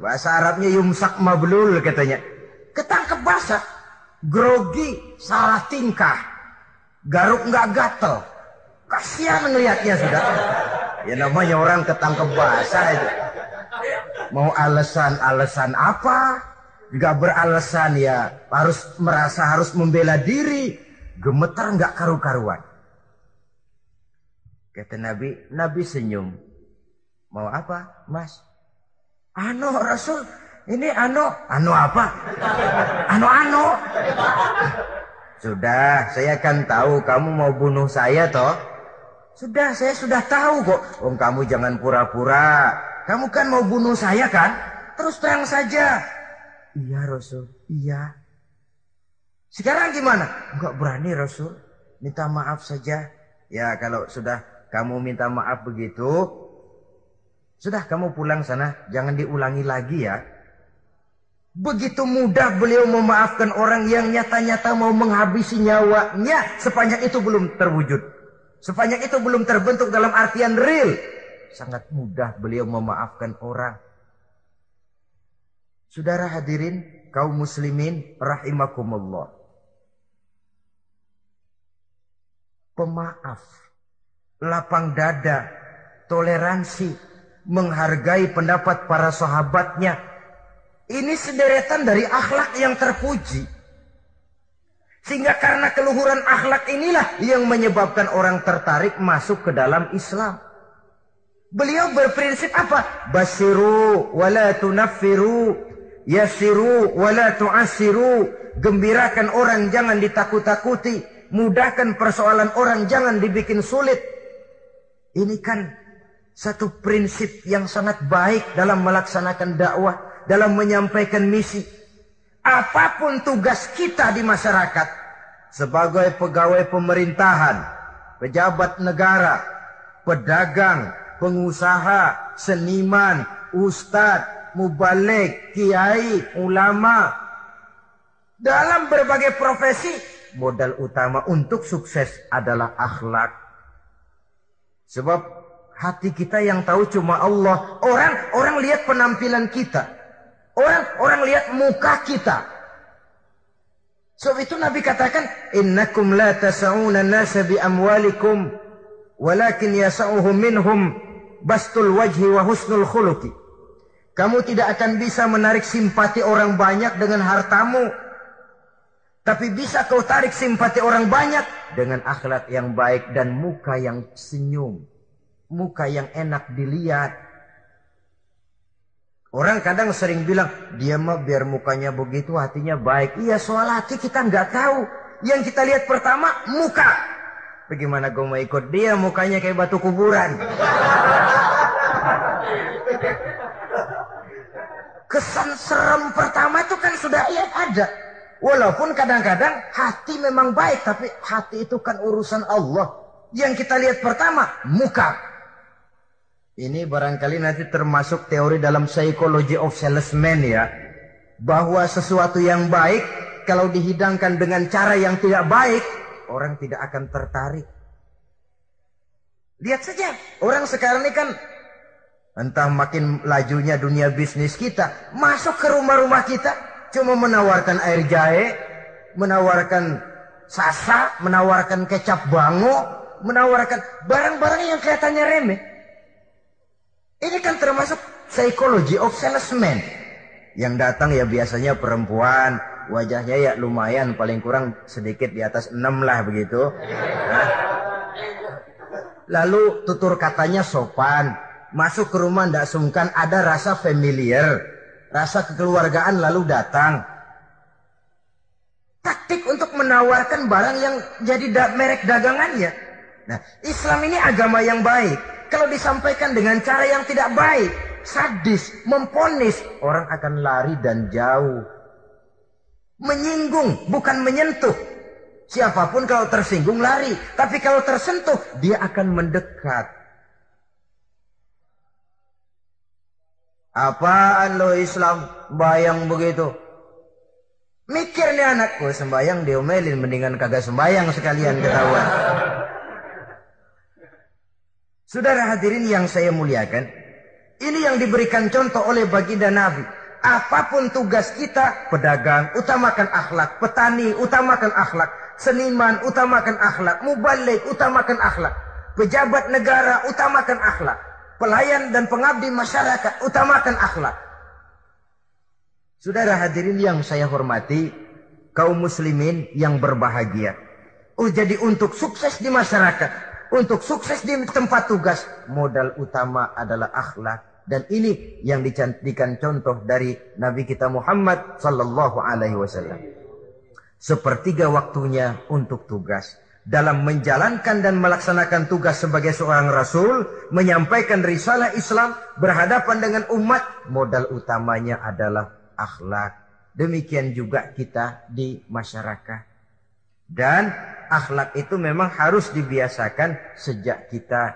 Bahasa Arabnya yumsak mablul katanya. Ketangkep basah. Grogi, salah tingkah. Garuk nggak gatel. Kasihan ngelihatnya sudah. Ya namanya orang ketangkep basah itu. Mau alasan-alasan apa? Gak beralasan ya harus merasa harus membela diri. Gemetar nggak karu-karuan. Kata Nabi, Nabi senyum. Mau apa, Mas? Ano Rasul, ini ano, ano apa? Ano ano. Sudah, saya kan tahu kamu mau bunuh saya toh. Sudah, saya sudah tahu kok. Om kamu jangan pura-pura. Kamu kan mau bunuh saya kan? Terus terang saja. Iya Rasul, iya. Sekarang gimana? Enggak berani Rasul. Minta maaf saja. Ya kalau sudah kamu minta maaf begitu, sudah kamu pulang sana, jangan diulangi lagi ya. Begitu mudah beliau memaafkan orang yang nyata-nyata mau menghabisi nyawanya sepanjang itu belum terwujud. Sepanjang itu belum terbentuk dalam artian real. Sangat mudah beliau memaafkan orang. Saudara hadirin, kaum muslimin rahimakumullah. Pemaaf lapang dada, toleransi, menghargai pendapat para sahabatnya. Ini sederetan dari akhlak yang terpuji. Sehingga karena keluhuran akhlak inilah yang menyebabkan orang tertarik masuk ke dalam Islam. Beliau berprinsip apa? Basiru wala tunaffiru, yasiru wala tu'asiru. Gembirakan orang jangan ditakut-takuti, mudahkan persoalan orang jangan dibikin sulit. Ini kan satu prinsip yang sangat baik dalam melaksanakan dakwah, dalam menyampaikan misi. Apa pun tugas kita di masyarakat, sebagai pegawai pemerintahan, pejabat negara, pedagang, pengusaha, seniman, ustadz, mubalik, kiai, ulama. Dalam berbagai profesi, modal utama untuk sukses adalah akhlak. Sebab hati kita yang tahu cuma Allah. Orang orang lihat penampilan kita. Orang orang lihat muka kita. Sebab itu Nabi katakan, "Innakum la tas'una nasa bi amwalikum, walakin yas'uhum minhum bastul wajhi wa husnul khuluqi." Kamu tidak akan bisa menarik simpati orang banyak dengan hartamu. Tapi bisa kau tarik simpati orang banyak dengan akhlak yang baik dan muka yang senyum. Muka yang enak dilihat. Orang kadang sering bilang, dia mah biar mukanya begitu hatinya baik. Iya soal hati kita nggak tahu. Yang kita lihat pertama, muka. Bagaimana gue mau ikut dia mukanya kayak batu kuburan. Kesan serem pertama itu kan sudah iya ada. Walaupun kadang-kadang hati memang baik, tapi hati itu kan urusan Allah. Yang kita lihat pertama, muka. Ini barangkali nanti termasuk teori dalam psychology of salesman ya. Bahwa sesuatu yang baik kalau dihidangkan dengan cara yang tidak baik, orang tidak akan tertarik. Lihat saja, orang sekarang ini kan entah makin lajunya dunia bisnis kita, masuk ke rumah-rumah kita cuma menawarkan air jahe, menawarkan sasa, menawarkan kecap bango, menawarkan barang-barang yang kelihatannya remeh. Ini kan termasuk psychology of salesman. Yang datang ya biasanya perempuan, wajahnya ya lumayan paling kurang sedikit di atas enam lah begitu. Nah. Lalu tutur katanya sopan, masuk ke rumah tidak sungkan ada rasa familiar, rasa kekeluargaan lalu datang. Taktik untuk menawarkan barang yang jadi da merek dagangannya. Nah, Islam ini agama yang baik kalau disampaikan dengan cara yang tidak baik, sadis, memponis, orang akan lari dan jauh. Menyinggung, bukan menyentuh. Siapa pun kalau tersinggung lari, tapi kalau tersentuh dia akan mendekat. Apaan lo Islam bayang begitu? Mikir nih anakku sembayang diomelin mendingan kagak sembayang sekalian ketahuan. Saudara hadirin yang saya muliakan, ini yang diberikan contoh oleh baginda Nabi. Apa pun tugas kita, pedagang, utamakan akhlak. Petani, utamakan akhlak. Seniman, utamakan akhlak. Mubalik, utamakan akhlak. Pejabat negara, utamakan akhlak. Pelayan dan pengabdi masyarakat, utamakan akhlak. Saudara hadirin yang saya hormati, kaum muslimin yang berbahagia. Oh jadi untuk sukses di masyarakat, untuk sukses di tempat tugas, modal utama adalah akhlak. Dan ini yang dicantikan contoh dari Nabi kita Muhammad sallallahu alaihi wasallam. Sepertiga waktunya untuk tugas. Dalam menjalankan dan melaksanakan tugas sebagai seorang rasul, menyampaikan risalah Islam, berhadapan dengan umat, modal utamanya adalah akhlak. Demikian juga kita di masyarakat. Dan akhlak itu memang harus dibiasakan sejak kita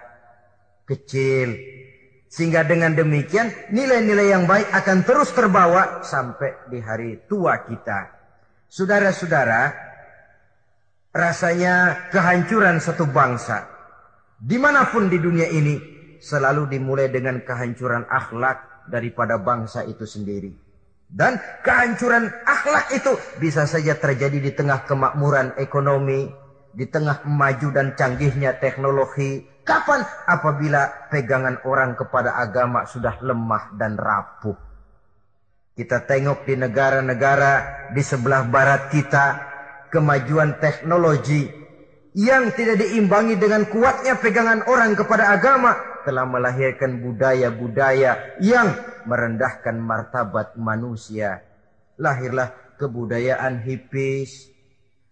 kecil. Sehingga dengan demikian nilai-nilai yang baik akan terus terbawa sampai di hari tua kita. Saudara-saudara, rasanya kehancuran satu bangsa di mana pun di dunia ini selalu dimulai dengan kehancuran akhlak daripada bangsa itu sendiri. Dan kehancuran akhlak itu bisa saja terjadi di tengah kemakmuran ekonomi, di tengah maju dan canggihnya teknologi. Kapan? Apabila pegangan orang kepada agama sudah lemah dan rapuh. Kita tengok di negara-negara di sebelah barat kita, kemajuan teknologi yang tidak diimbangi dengan kuatnya pegangan orang kepada agama telah melahirkan budaya-budaya yang merendahkan martabat manusia. Lahirlah kebudayaan hipis,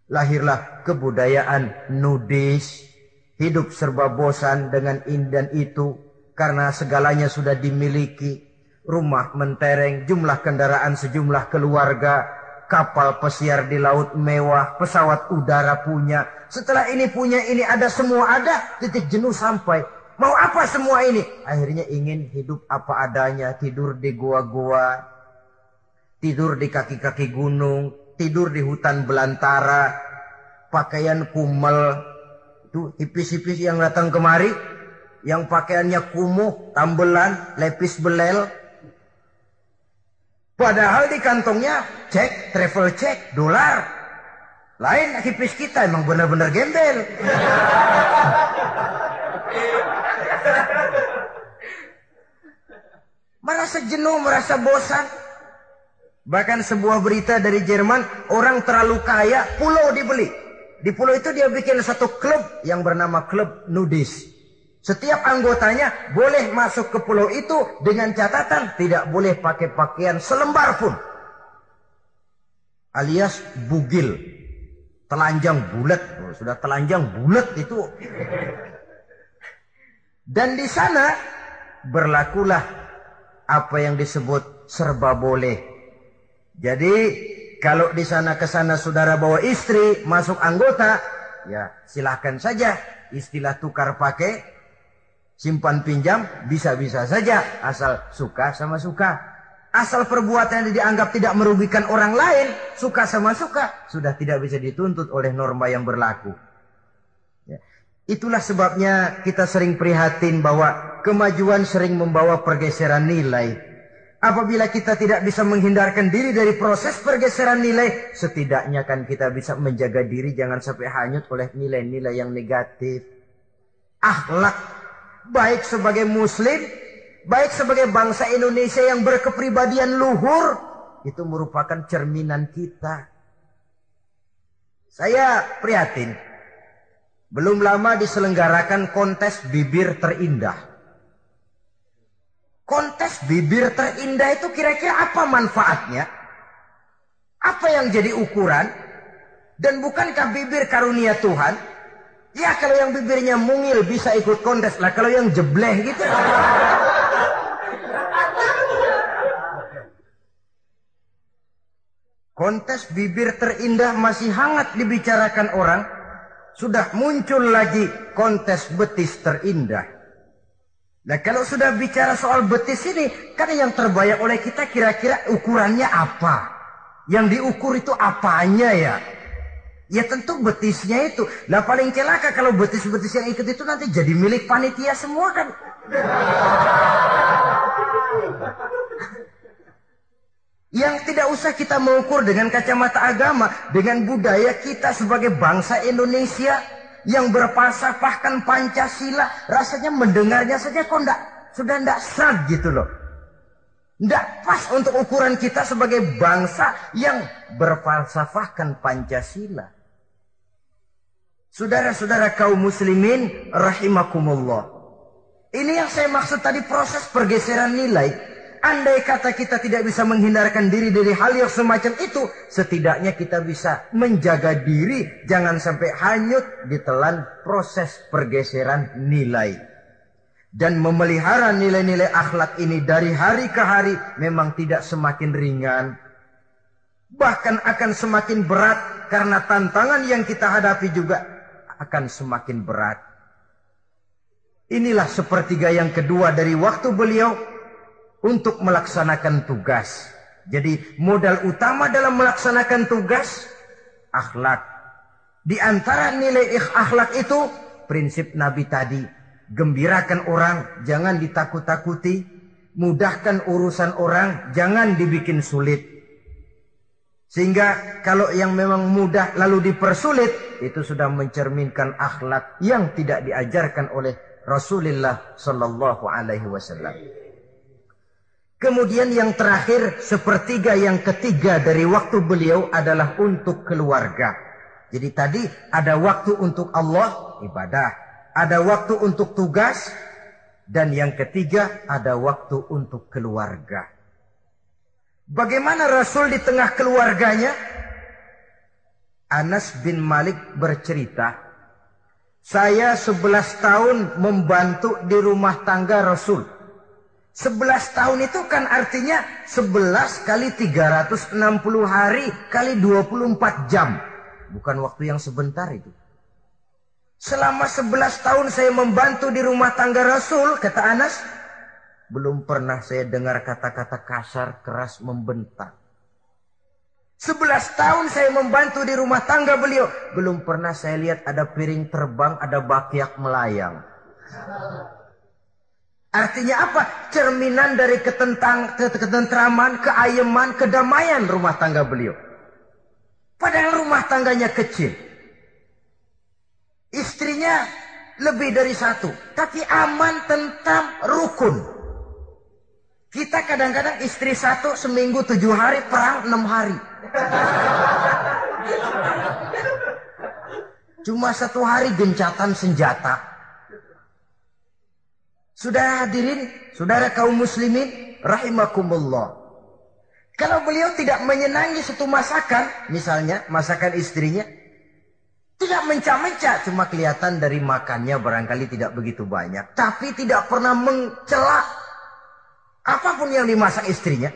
lahirlah kebudayaan nudis, hidup serba bosan dengan indan itu karena segalanya sudah dimiliki, rumah mentereng, jumlah kendaraan sejumlah keluarga, kapal pesiar di laut mewah, pesawat udara punya. Setelah ini punya ini ada semua ada, titik jenuh sampai. Mau apa semua ini? Akhirnya ingin hidup apa adanya, tidur di gua-gua, tidur di kaki-kaki gunung, tidur di hutan belantara, pakaian kumel, itu hipis-hipis yang datang kemari, yang pakaiannya kumuh, tambelan, lepis belel. Padahal di kantongnya cek, travel cek, dolar. Lain hipis kita emang benar-benar gembel. merasa jenuh, merasa bosan. Bahkan sebuah berita dari Jerman, orang terlalu kaya, pulau dibeli. Di pulau itu dia bikin satu klub yang bernama klub nudis. Setiap anggotanya boleh masuk ke pulau itu dengan catatan tidak boleh pakai pakaian selembar pun. Alias bugil. Telanjang bulat. Oh, sudah telanjang bulat itu. Dan di sana berlakulah apa yang disebut serba boleh. Jadi kalau di sana ke sana saudara bawa istri masuk anggota, ya silahkan saja istilah tukar pakai simpan pinjam bisa-bisa saja asal suka sama suka. Asal perbuatan yang dianggap tidak merugikan orang lain, suka sama suka, sudah tidak bisa dituntut oleh norma yang berlaku. Ya. Itulah sebabnya kita sering prihatin bahwa kemajuan sering membawa pergeseran nilai. Apabila kita tidak bisa menghindarkan diri dari proses pergeseran nilai, setidaknya kan kita bisa menjaga diri jangan sampai hanyut oleh nilai-nilai yang negatif. Akhlak baik sebagai muslim, baik sebagai bangsa Indonesia yang berkepribadian luhur, itu merupakan cerminan kita. Saya prihatin. Belum lama diselenggarakan kontes bibir terindah. Kontes bibir terindah itu kira-kira apa manfaatnya? Apa yang jadi ukuran? Dan bukankah bibir karunia Tuhan? Ya kalau yang bibirnya mungil bisa ikut kontes lah. Kalau yang jebleh gitu. Kontes bibir terindah masih hangat dibicarakan orang. Sudah muncul lagi kontes betis terindah. Nah kalau sudah bicara soal betis ini, kan yang terbayang oleh kita kira-kira ukurannya apa? Yang diukur itu apanya ya? Ya tentu betisnya itu. Nah paling celaka kalau betis-betis yang ikut itu nanti jadi milik panitia semua kan. Yang tidak usah kita mengukur dengan kacamata agama, dengan budaya kita sebagai bangsa Indonesia yang berpasapahkan Pancasila, rasanya mendengarnya saja kok enggak, sudah enggak sah gitu loh. Enggak pas untuk ukuran kita sebagai bangsa yang berfalsafahkan Pancasila. Saudara-saudara kaum muslimin rahimakumullah. Ini yang saya maksud tadi proses pergeseran nilai. Andai kata kita tidak bisa menghindarkan diri dari hal yang semacam itu, setidaknya kita bisa menjaga diri jangan sampai hanyut ditelan proses pergeseran nilai. Dan memelihara nilai-nilai akhlak ini dari hari ke hari memang tidak semakin ringan. Bahkan akan semakin berat karena tantangan yang kita hadapi juga akan semakin berat. Inilah sepertiga yang kedua dari waktu beliau untuk melaksanakan tugas. Jadi modal utama dalam melaksanakan tugas akhlak. Di antara nilai akhlak itu prinsip Nabi tadi, gembirakan orang, jangan ditakut-takuti, mudahkan urusan orang, jangan dibikin sulit. Sehingga kalau yang memang mudah lalu dipersulit, itu sudah mencerminkan akhlak yang tidak diajarkan oleh Rasulullah Sallallahu Alaihi Wasallam. Kemudian yang terakhir, sepertiga yang ketiga dari waktu beliau adalah untuk keluarga. Jadi tadi ada waktu untuk Allah, ibadah. Ada waktu untuk tugas. Dan yang ketiga ada waktu untuk keluarga. Bagaimana Rasul di tengah keluarganya? Anas bin Malik bercerita, saya 11 tahun membantu di rumah tangga Rasul. 11 tahun itu kan artinya 11 kali 360 hari kali 24 jam. Bukan waktu yang sebentar itu. Selama 11 tahun saya membantu di rumah tangga Rasul, kata Anas, belum pernah saya dengar kata-kata kasar, keras, membentak. 11 tahun saya membantu di rumah tangga beliau. Belum pernah saya lihat ada piring terbang, ada bakyak melayang. Artinya apa? Cerminan dari ketentang, ketentraman, keayeman, kedamaian rumah tangga beliau. Padahal rumah tangganya kecil. Istrinya lebih dari satu. Tapi aman, tentang rukun. Kita kadang-kadang istri satu seminggu tujuh hari, perang enam hari. Cuma satu hari gencatan senjata. Sudah hadirin, saudara kaum muslimin, rahimakumullah. Kalau beliau tidak menyenangi satu masakan, misalnya masakan istrinya, tidak mencah-mencah, cuma kelihatan dari makannya barangkali tidak begitu banyak. Tapi tidak pernah mencela apa pun yang dimasak istrinya.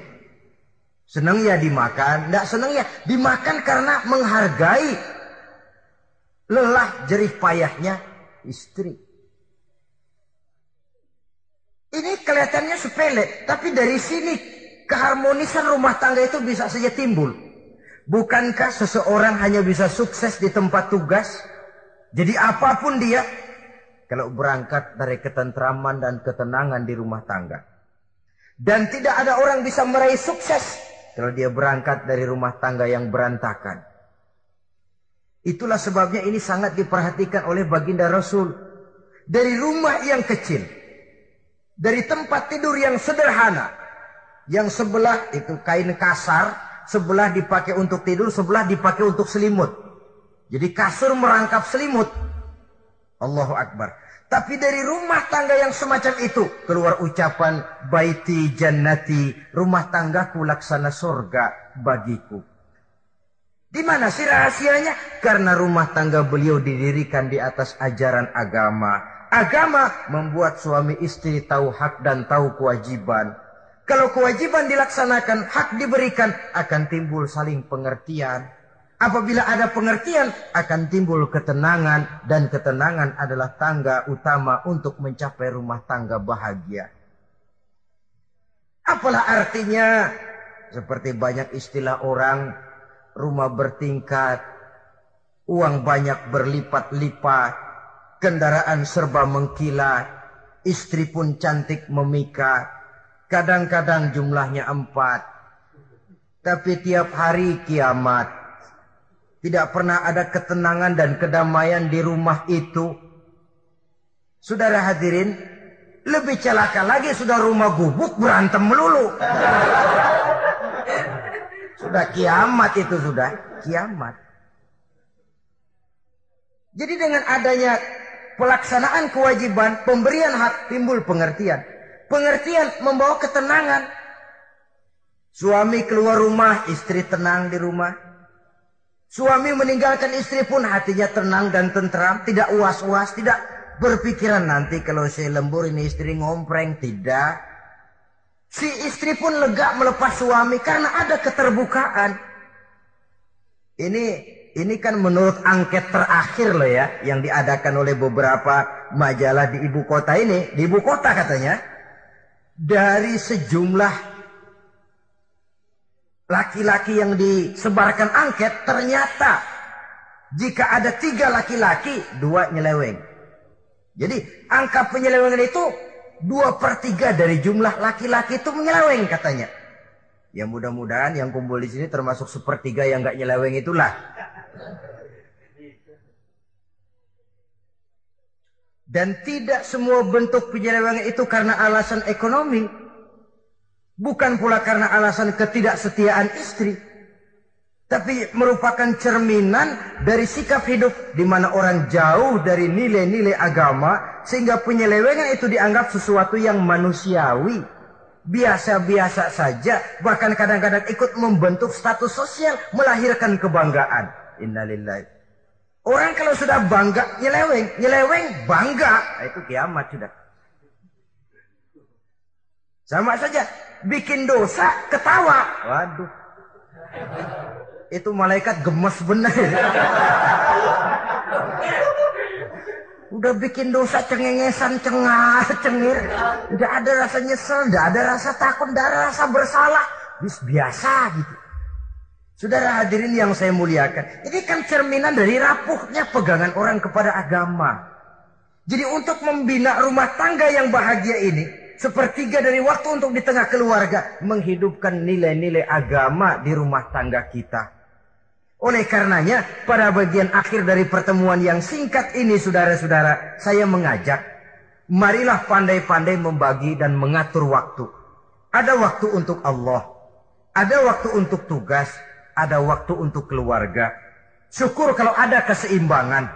Senang ya dimakan, tidak senang ya dimakan karena menghargai lelah jerih payahnya istri. Ini kelihatannya sepele, tapi dari sini keharmonisan rumah tangga itu bisa saja timbul. Bukankah seseorang hanya bisa sukses di tempat tugas? Jadi apa pun dia, kalau berangkat dari ketentraman dan ketenangan di rumah tangga. Dan tidak ada orang bisa meraih sukses kalau dia berangkat dari rumah tangga yang berantakan. Itulah sebabnya ini sangat diperhatikan oleh baginda Rasul. Dari rumah yang kecil, dari tempat tidur yang sederhana. Yang sebelah itu kain kasar, sebelah dipakai untuk tidur, sebelah dipakai untuk selimut. Jadi kasur merangkap selimut. Allahu Akbar. Tapi dari rumah tangga yang semacam itu keluar ucapan baiti jannati, rumah tanggaku laksana surga bagiku. Di mana sih rahasianya? Karena rumah tangga beliau didirikan di atas ajaran agama, Agama membuat suami istri tahu hak dan tahu kewajiban. Kalau kewajiban dilaksanakan, hak diberikan, akan timbul saling pengertian. Apabila ada pengertian, akan timbul ketenangan. Dan ketenangan adalah tangga utama untuk mencapai rumah tangga bahagia. Apalah artinya? Seperti banyak istilah orang, rumah bertingkat, uang banyak berlipat-lipat, kendaraan serba mengkilat, istri pun cantik memikat, kadang-kadang jumlahnya empat. Tapi tiap hari kiamat, tidak pernah ada ketenangan dan kedamaian di rumah itu. Saudara hadirin, lebih celaka lagi sudah rumah gubuk berantem melulu. Sudah kiamat itu sudah, kiamat. Jadi dengan adanya pelaksanaan kewajiban, pemberian hak timbul pengertian. Pengertian membawa ketenangan. Suami keluar rumah, istri tenang di rumah. Suami meninggalkan istri pun hatinya tenang dan tentram, tidak uas-uas, tidak berpikiran nanti kalau saya lembur ini istri ngompreng, tidak. Si istri pun lega melepas suami karena ada keterbukaan. Ini ini kan menurut angket terakhir loh ya yang diadakan oleh beberapa majalah di ibu kota ini, di ibu kota katanya dari sejumlah laki-laki yang disebarkan angket ternyata jika ada tiga laki-laki dua nyeleweng. Jadi angka penyelewengan itu dua per tiga dari jumlah laki-laki itu menyeleweng katanya. Ya mudah-mudahan yang kumpul di sini termasuk sepertiga yang gak nyeleweng itulah. Dan tidak semua bentuk penyelewengan itu karena alasan ekonomi. Bukan pula karena alasan ketidaksetiaan istri. Tapi merupakan cerminan dari sikap hidup di mana orang jauh dari nilai-nilai agama sehingga penyelewengan itu dianggap sesuatu yang manusiawi. Biasa-biasa saja, bahkan kadang-kadang ikut membentuk status sosial, melahirkan kebanggaan. Innalillahi. Orang kalau sudah bangga nyeleweng, nyeleweng bangga, nah, itu kiamat sudah. Sama saja bikin dosa ketawa. Waduh. Itu malaikat gemes benar. Udah bikin dosa cengengesan, cengah, cengir. Tidak ada rasa nyesel, tidak ada rasa takut, tidak ada rasa bersalah. Bis biasa gitu. Saudara hadirin yang saya muliakan. Ini kan cerminan dari rapuhnya pegangan orang kepada agama. Jadi untuk membina rumah tangga yang bahagia ini. Sepertiga dari waktu untuk di tengah keluarga. Menghidupkan nilai-nilai agama di rumah tangga kita. Oleh karenanya, pada bagian akhir dari pertemuan yang singkat ini, saudara-saudara, saya mengajak, marilah pandai-pandai membagi dan mengatur waktu. Ada waktu untuk Allah, ada waktu untuk tugas, ada waktu untuk keluarga. Syukur kalau ada keseimbangan.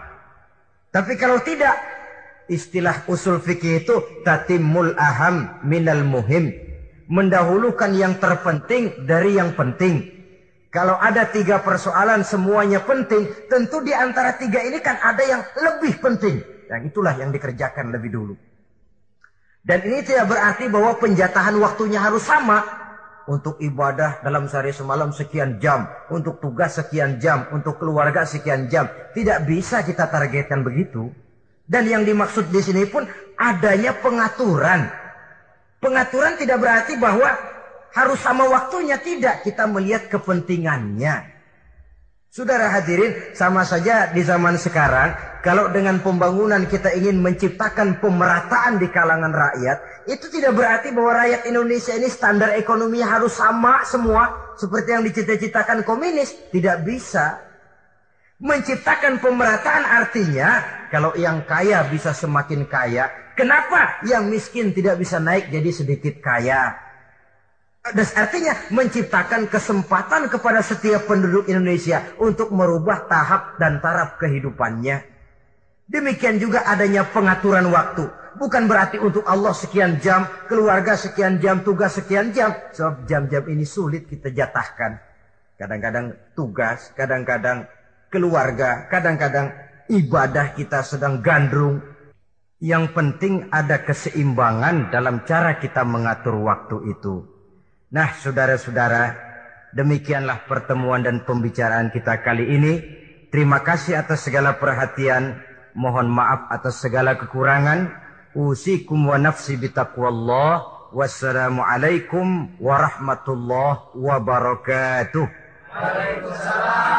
Tapi kalau tidak, istilah usul fikih itu tatimul aham minal muhim. Mendahulukan yang terpenting dari yang penting. Kalau ada tiga persoalan semuanya penting, tentu di antara tiga ini kan ada yang lebih penting. Yang itulah yang dikerjakan lebih dulu. Dan ini tidak berarti bahwa penjatahan waktunya harus sama. Untuk ibadah dalam sehari semalam sekian jam. Untuk tugas sekian jam. Untuk keluarga sekian jam. Tidak bisa kita targetkan begitu. Dan yang dimaksud di sini pun adanya pengaturan. Pengaturan tidak berarti bahwa harus sama waktunya tidak kita melihat kepentingannya. Saudara hadirin, sama saja di zaman sekarang, kalau dengan pembangunan kita ingin menciptakan pemerataan di kalangan rakyat, itu tidak berarti bahwa rakyat Indonesia ini standar ekonomi harus sama semua, seperti yang dicita-citakan komunis. Tidak bisa. Menciptakan pemerataan artinya, kalau yang kaya bisa semakin kaya, kenapa yang miskin tidak bisa naik jadi sedikit kaya? Dan artinya menciptakan kesempatan kepada setiap penduduk Indonesia untuk merubah tahap dan taraf kehidupannya. Demikian juga adanya pengaturan waktu. Bukan berarti untuk Allah sekian jam, keluarga sekian jam, tugas sekian jam. Sebab jam-jam ini sulit kita jatahkan. Kadang-kadang tugas, kadang-kadang keluarga, kadang-kadang ibadah kita sedang gandrung. Yang penting ada keseimbangan dalam cara kita mengatur waktu itu. Nah, saudara-saudara, demikianlah pertemuan dan pembicaraan kita kali ini. Terima kasih atas segala perhatian. Mohon maaf atas segala kekurangan. Usikum wa nafsi bitaqwallah. Wassalamualaikum warahmatullahi wabarakatuh. Waalaikumsalam.